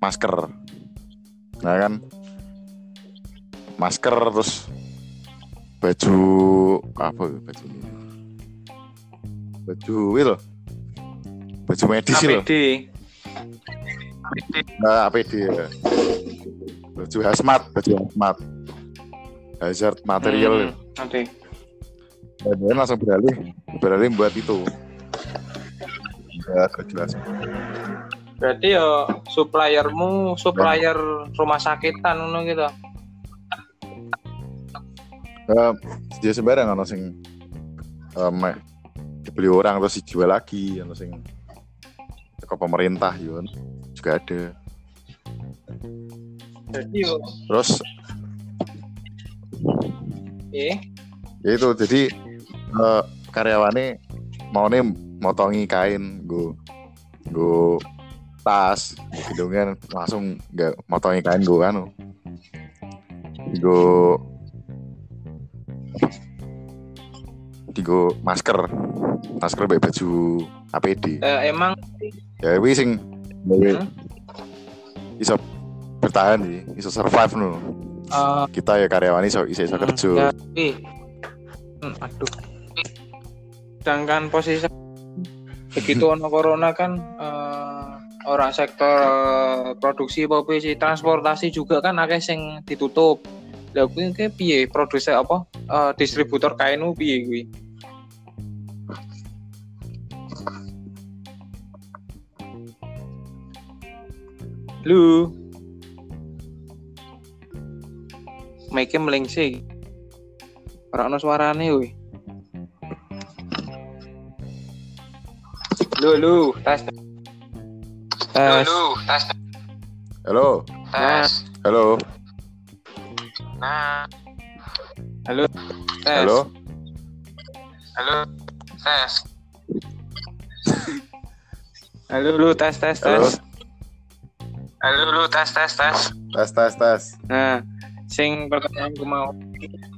S2: masker nah kan. Masker terus baju apa ya baju ini? Baju itu baju medis itu
S3: APD.
S2: nah APD ya. Baju hazmat baju hazmat. Hazard material.
S3: Hmm, Oke.
S2: dan langsung beralih beralih buat itu. Jelas
S3: Berarti ya suppliermu supplier rumah sakitan ngono gitu.
S2: Eh, dia sembarang ono sing eh, meh dibeli orang terus dijual lagi ono sing ke pemerintah yun juga ada
S3: Jadi yo
S2: terus
S3: eh
S2: ya itu jadi eh, karyawannya mau nih motongi kain gue gue tas hidungnya langsung nggak motongi kain gue anu gue gue masker. Masker baik baju APD
S3: eh, emang
S2: ya wis sing
S3: Hmm?
S2: iso bertahan sih iso survive nu
S3: eh,
S2: kita ya karyawan iso iso, iso kerja.
S3: Jadi, hmm, aduh. Sedangkan posisi begitu ono corona kan eh, orang sektor produksi profesi transportasi juga kan akeh sing ditutup. Lah kuwi kayak piye produser apa eh, distributor kainmu piye kuwi? Lu Mic-nya melengsing. Ora ono suarane woi. Lu lu tes. Tes.
S5: tes
S2: halo.
S3: Nah,
S2: halo.
S5: Nah.
S3: Halo. Tes.
S2: halo.
S5: Halo. Tes.
S3: Halo lu. Tes tes
S2: halo.
S3: tes.
S5: halo lu. Tes tes tes.
S2: Tes tes tes.
S3: Nah, sing pertanyaan gue mau.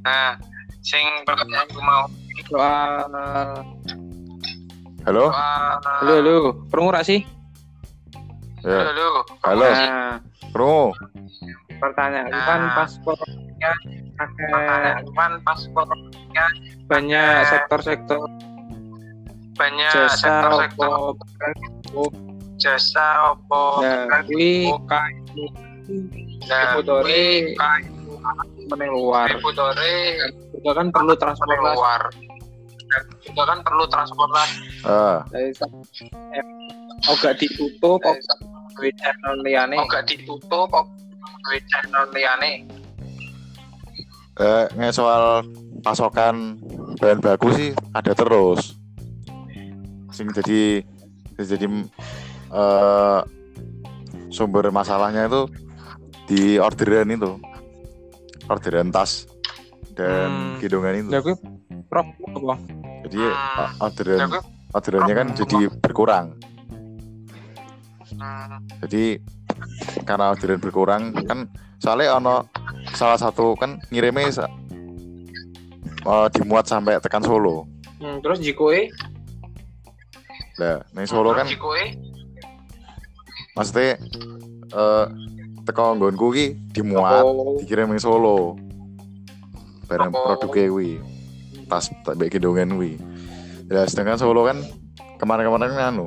S5: Nah sing pertanyaan gue mau.
S3: Soal
S2: halo.
S3: Halo halo. Perlu nggak sih?
S2: Ya.
S5: Halo
S2: halo.
S3: Nah,
S2: Bro.
S3: pertanyaan
S5: Nah.
S3: kan pas akeh
S5: pertanyaan kan pas
S3: banyak sektor-sektor.
S5: Banyak
S3: jasa
S5: sektor-sektor.
S3: opo
S5: jasa opo
S3: Nah, kuwi kain
S5: nah kuwi kain
S3: meneng luar. Juga kan perlu
S5: meneng
S3: transportasi.
S5: luar. Juga kan perlu transportasi.
S2: Ah.
S3: Dari oh gak ditutup, duit channel liyane.
S5: kok gak ditutup? Kok duit channel liyane?
S2: Eh, nge soal pasokan bahan baku sih ada terus. Sing jadi jadi eh, sumber masalahnya itu di orderan itu. Orderan tas dan
S3: Hmm.
S2: kidungan itu.
S3: Prop apa?
S2: jadi o- orderan
S5: Ya, gue-
S2: orderannya kan jadi berkurang.
S5: hmm,
S2: jadi karena orderan berkurang kan soalnya ono salah satu kan ngirimnya sa- eh, dimuat sampai tekan Solo.
S3: Hmm, terus jikoe
S2: lah neng Solo kan
S5: jikoe
S2: maksudnya eh teko nggonku ki dimuat
S3: Oh,
S2: dikirim neng Solo. Barang
S5: Oh.
S2: produknya kuwi tas tak baik kidungan kuwi. Ya sedangkan Solo kan kemarin-kemarin kan anu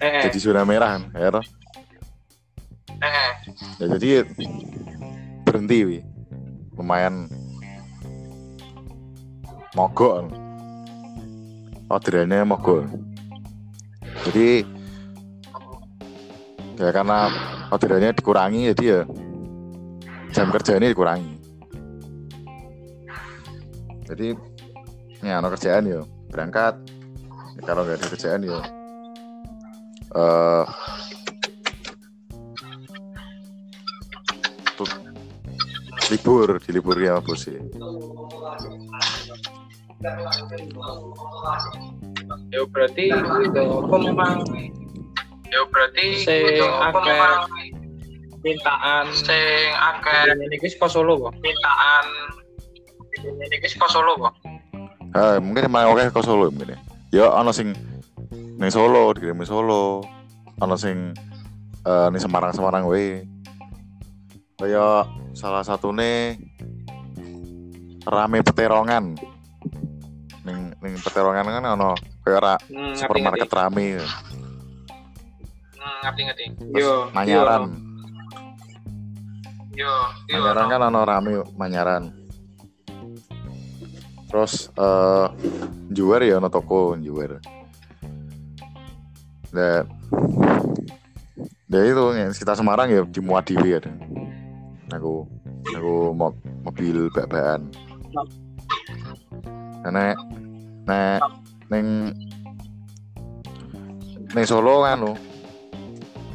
S3: eh,
S2: jadi zona merah kan ya toh?
S5: eh.
S2: Ya jadi berhenti wi. Lumayan mogok. Orderannya mogok. Jadi ya karena orderannya dikurangi jadi ya jam kerjanya dikurangi. Jadi ya no kerjaan yo berangkat. Ya, kalau nggak ada kerjaan yo eh tut- libur di libur ya bos ya
S3: ya berarti itu apa memang
S5: ya berarti
S3: Sing akeh. mintaan
S5: sing akeh
S3: ini guys kok Solo kok.
S5: mintaan ini guys kok Solo kok
S2: Ah, mungkin emang oke ke Solo mungkin ya. Ya ono sing ning Solo dikirim Solo. Ana sing eh ning Semarang Semarang wae. Kaya salah satune rame peterongan. Ning ning peterongan kan ana kaya ra
S3: Hmm,
S2: supermarket
S3: ngerti.
S2: rame.
S5: Hmm, ngerti ngerti.
S3: Yo,
S2: manyaran.
S5: Yo, yo.
S2: manyaran kan ana rame manyaran. Terus eh juwer ya ana toko juwer dan ya itu yang sekitar Semarang ya di muat dhewe ada. Aku aku mau mobil bak-bakan. Nek nek neng neng Solo kan lo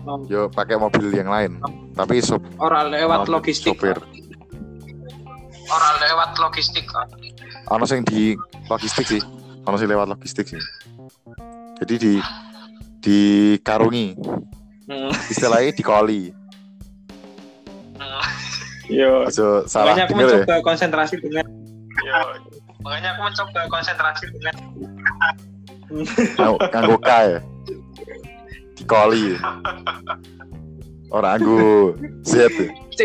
S3: Oh.
S2: yo pakai mobil yang lain. Tapi sop
S3: Ora lewat logistik.
S2: sopir.
S5: Orang lewat logistik.
S2: ono sing di logistik sih. Ono sing lewat logistik sih. Jadi di di karungi
S3: Hmm.
S2: istilahnya di koli
S5: Hmm,
S3: Yo.
S2: aja salah
S3: Makanya aku
S2: ya
S3: mencoba konsentrasi dengan
S5: yo. Makanya aku mencoba konsentrasi dengan
S2: Nganggo- nganggo K ya di koli orang Z ya?
S3: C.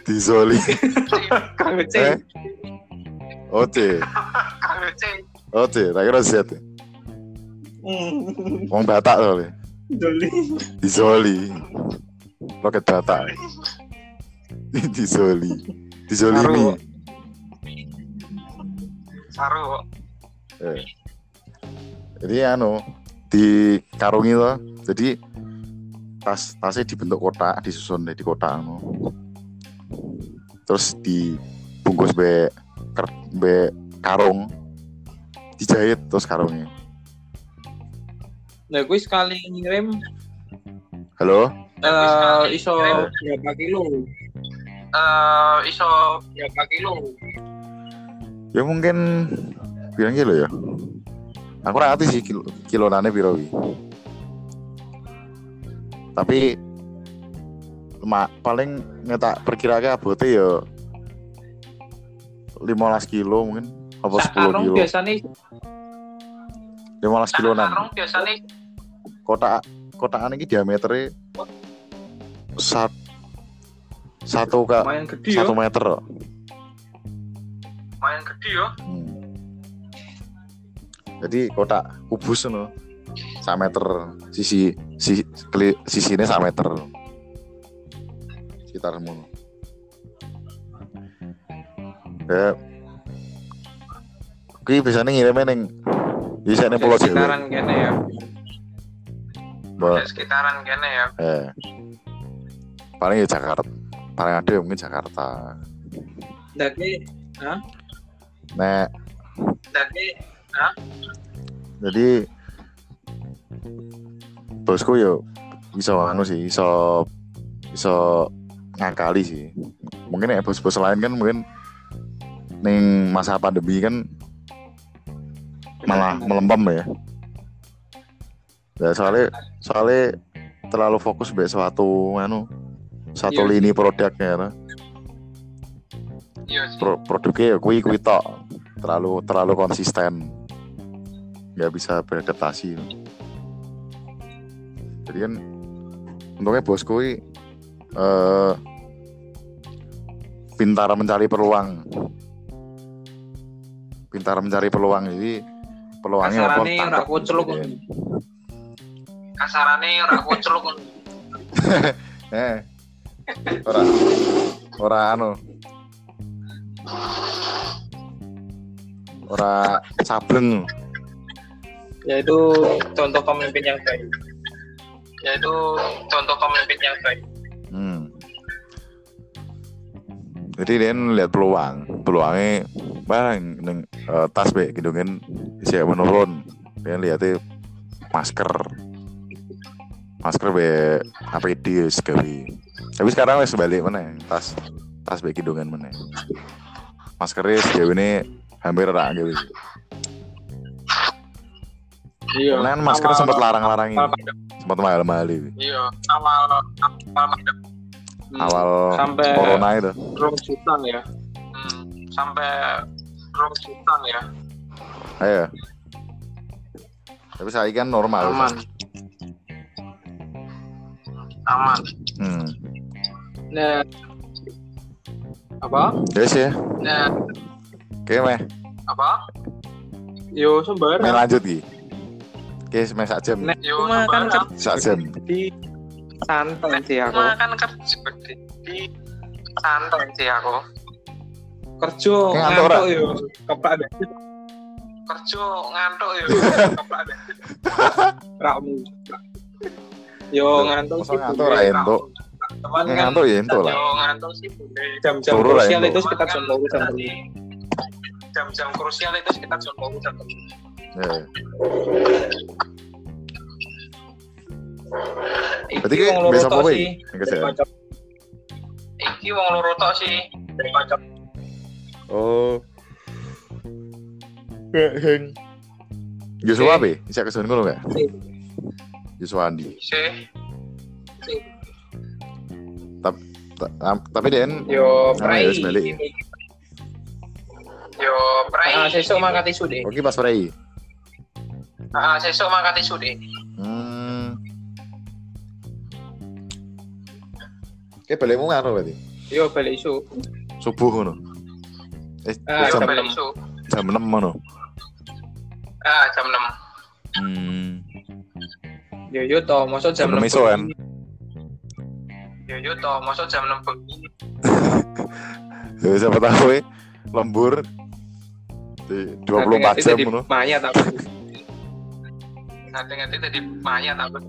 S2: di Zoli
S3: Kang C.
S2: eh Oce
S5: Kang C.
S2: Oce tak kira Z ya? Wong Batak soalnya
S3: Doli.
S2: di Zoli Roket Batak di Zoli di Zolimi
S3: Karo.
S5: Saru.
S2: Eh. jadi anu di karungi loh jadi tas tasnya dibentuk kotak disusun di kotak anu. Terus dibungkus be ker- be karung. Dijahit terus karungnya
S3: Nah, gue sekali ngirim.
S2: Halo?
S3: Eh iso berapa kilo?
S5: Eh, iso berapa kilo?
S2: ya mungkin bilang kilo ya? Aku rati sih kilo kilo nane piro wi tapi ma, paling ngetak perkirakan abote ya 15 kilo mungkin apa 10
S3: Sakarung
S2: kilo.
S3: biasanya
S2: 15 kilonan.
S5: Sarung biasanya
S2: kotak kotakan ini diameternya sat, satu
S3: ya.
S2: satu meter
S5: lumayan gede yo.
S2: Hmm. Jadi kotak kubus no. Sak meter sisi si keli, sisine sak meter. Sekitar semono. Ya. Kuwi biasanya ngirimnya ning bisa ning pulau Jawa.
S3: Sekitaran kene ya.
S5: Di sekitaran kene ya.
S2: eh. Paling ya Jakarta. Paling ada ya mungkin Jakarta.
S3: Jadi
S2: Nek
S5: Jadi
S2: jadi bosku yo bisa anu sih bisa bisa ngakali sih mungkin ya bos-bos lain kan mungkin ning masa pandemi kan malah melempem ya ya soalnya soalnya terlalu fokus be suatu anu satu
S3: Iya.
S2: lini produknya ya. Pro, produknya ya kui kui tok terlalu terlalu konsisten nggak bisa beradaptasi jadi kan untungnya bosku ini eh pintar mencari peluang pintar mencari peluang jadi peluangnya apa. Iya.
S5: Kasarane ora kuceluk.
S2: eh ora ora anu ora sableng
S3: Yaitu contoh pemimpin yang baik.
S5: Yaitu contoh pemimpin yang baik.
S2: Hmm. Jadi dia lihat peluang, peluangnya barang neng eh, tas be gitu kan siap menurun. Dia lihatnya masker, masker be APD sekali. Tapi sekarang wes balik mana tas tas be kidungan mana. Maskernya sejauh ini hampir rak gitu.
S3: Iya.
S2: Karena masker sempat larang-larang
S3: awal
S2: ini, sempat mahal-mahal.
S5: Iya, awal awal
S3: Hmm,
S2: Awal
S3: sampai
S2: corona itu.
S3: rong juta ya.
S5: hmm, sampai rong juta ya.
S2: Ayo. Tapi saya kan normal.
S3: aman
S5: Aman.
S2: Hmm.
S3: nah apa
S2: Guys ya.
S5: Nah,
S2: Oke, meh.
S5: apa?
S3: yo
S2: Meh
S3: sembarang
S2: lanjut ki. Oke, meh sak jam.
S3: nek
S5: Yo,
S3: cuma kan.
S2: Sak jam.
S3: di santai sih aku
S5: Makan kerja di, di santai sih aku.
S3: kerja
S2: ngantuk,
S3: ngantuk yo kepak deh
S5: Kerja ngantuk ya. Apa ada?
S3: ramu yo ngantuk sih
S2: ngantuk ra entuk.
S3: Cuman kan
S2: Ngantuk ya entuk lah.
S5: Yo ngantuk sih
S3: jam-jam
S2: lah
S3: krusial itu sekitar jam 2 jam 3
S5: Jam-jam krusial itu sekitar jam 2 jam 3.
S2: Ya.
S3: Iki
S2: Berarti
S3: wong loro
S2: besok
S3: tok
S2: apa
S3: sih.
S2: iki? Kerja.
S5: Iki wong loro tok sih.
S2: Oh. Kayak heng. Yusuf apa? Bisa kesan ngono gak? Yusuf Andi.
S5: sih.
S2: Ta- am- Tapi dia
S3: Yo
S2: Ah,
S3: prai.
S2: ya, balik.
S5: Yo prai.
S3: Ah, sesuk mangkat isu deh.
S2: Oke pas Frey.
S5: Ah, sesuk mangkat isu deh.
S2: Hmm. Oke balikmu ngono berarti.
S3: Yo balik isu.
S2: Subuh ngono. Eh,
S3: Ah,
S2: jam,
S3: jam
S5: balik
S3: enam.
S5: isu.
S2: jam 6 ngono.
S5: Ah, jam 6.
S2: Hmm.
S3: Yo yo to, mosok jam
S2: Jam 6
S3: enam
S2: iso kan.
S5: Yo yo to, masuk jam 6 bengi.
S2: Ya siapa tahu ya lembur di 24
S3: Nanti
S2: jam ngono.
S3: Mayat aku.
S5: Nanti-nanti tadi mayat apa?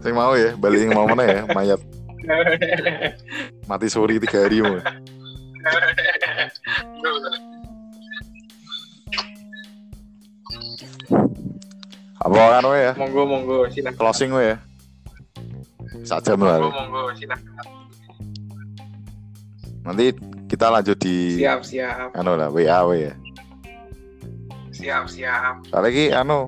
S2: Sing mau ya, balik yang mau mana ya, mayat mati suri tiga hari mau. Apa kan we ya?
S3: monggo monggo silakan.
S2: Closing we ya. Sak jam
S5: Monggo,
S2: lah.
S5: monggo, silakan.
S2: Nanti kita lanjut di
S3: Siap siap.
S2: anu lah WA we ya.
S5: Siap, siap.
S2: Ki anu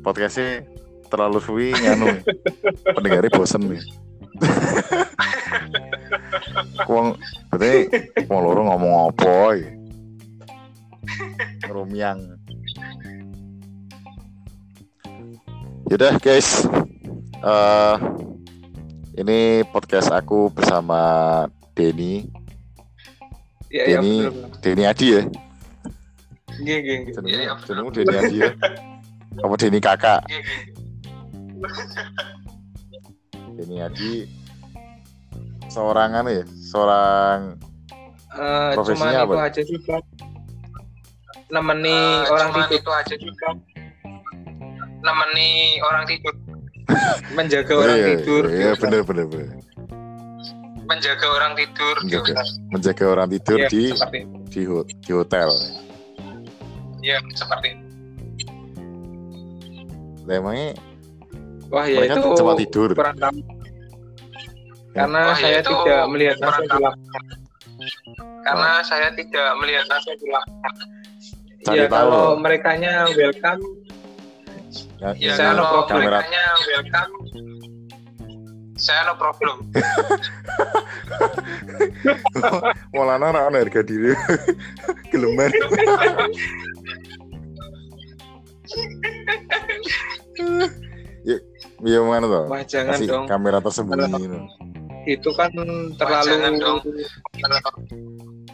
S2: podcastnya terlalu suwi anu pendengarnya bosen nih. Wong berarti wong loro ngomong apa? Rumiang. Yaudah guys, Eh ini podcast aku bersama Denny,
S3: Iya iya
S2: Denny,
S3: betul.
S2: Denny Adi ya.
S5: Iya, iya,
S2: Jenengmu
S5: betul.
S2: jenengmu Denny Adi ya. Apa Denny kakak?
S5: Iya, iya.
S2: Denny Adi seorang anu ya, seorang
S3: Eh,
S2: Profesinya
S3: cuman
S2: apa?
S3: itu aja sih Bang. Nemeni
S5: Eh,
S3: orang
S5: cuman
S3: tidur,
S5: itu aja juga. Nemeni orang tidur,
S3: menjaga orang
S2: Iya,
S3: tidur.
S2: Iya, bener bener bener.
S5: menjaga orang tidur.
S2: Menjaga. Menjaga orang tidur
S3: Iya,
S2: di di, di hotel.
S5: Iya, seperti itu.
S2: Lah, Emangnya
S3: Wah ya
S2: mereka
S3: itu
S2: cepat tidur.
S3: kurang tahu. Karena
S5: Wah, ya
S3: saya
S5: itu
S3: tidak melihat di lapangan.
S5: Karena saya tidak melihat langsung di lapangan.
S3: Ya
S2: tahu.
S3: kalau merekanya welcome,
S2: Ya,
S5: Ya,
S3: Saya no problem.
S2: kamera
S5: welcome, saya no problem.
S2: Maulana ora ana harga diri. Geleman. ya, ya mana tuh?
S3: wah jangan
S2: Kasih
S3: dong.
S2: kamera tersembunyi.
S3: Itu kan terlalu
S5: jangan dong.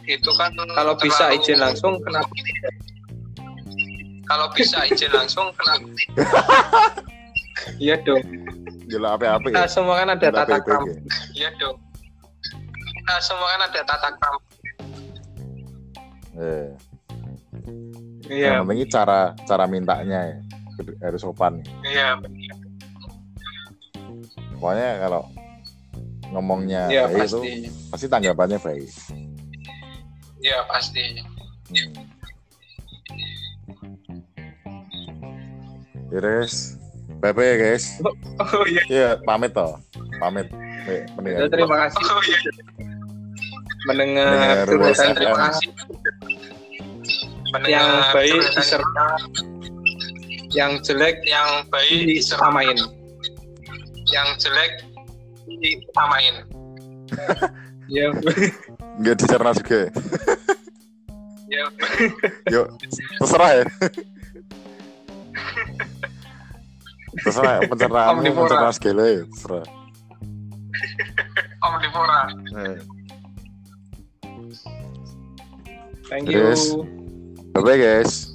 S5: Itu kan
S3: kalau bisa izin langsung kenapa
S5: Kalau bisa izin langsung kenapa?
S3: Iya dong.
S2: Gila apa-apa ya.
S3: Kita semua kan ada tata krama.
S2: ya.
S5: Iya dong. Nah, semua kan ada tata krama.
S2: Eh,
S3: Iya.
S2: Yang penting cara cara mintanya ya. Harus sopan.
S5: Iya,
S2: Pokoknya kalau ngomongnya
S3: Iya
S2: baik itu
S3: pasti.
S2: pasti tanggapannya baik.
S5: iya pasti.
S2: Hmm. Ya guys, bye bye guys.
S3: Oh iya.
S2: Iya pamit toh, pamit. Baik,
S3: Ya, terima kasih
S5: Oh iya,
S3: mendengar
S2: Mendengar
S5: terima kasih.
S3: yang
S5: Mendengar
S3: baik
S5: curhatan
S3: diserta yang jelek
S5: yang baik
S3: disamain.
S5: yang jelek disamain.
S3: Ya,
S2: Nggak dicerna juga.
S5: Ya,
S2: Yuk, terserah ya. Terserah pencerahanmu
S3: Omnivora.
S2: pencerah segala ya. Terserah.
S5: Omnivora.
S2: Eh.
S3: Thank you.
S2: Yes. Bye-bye guys.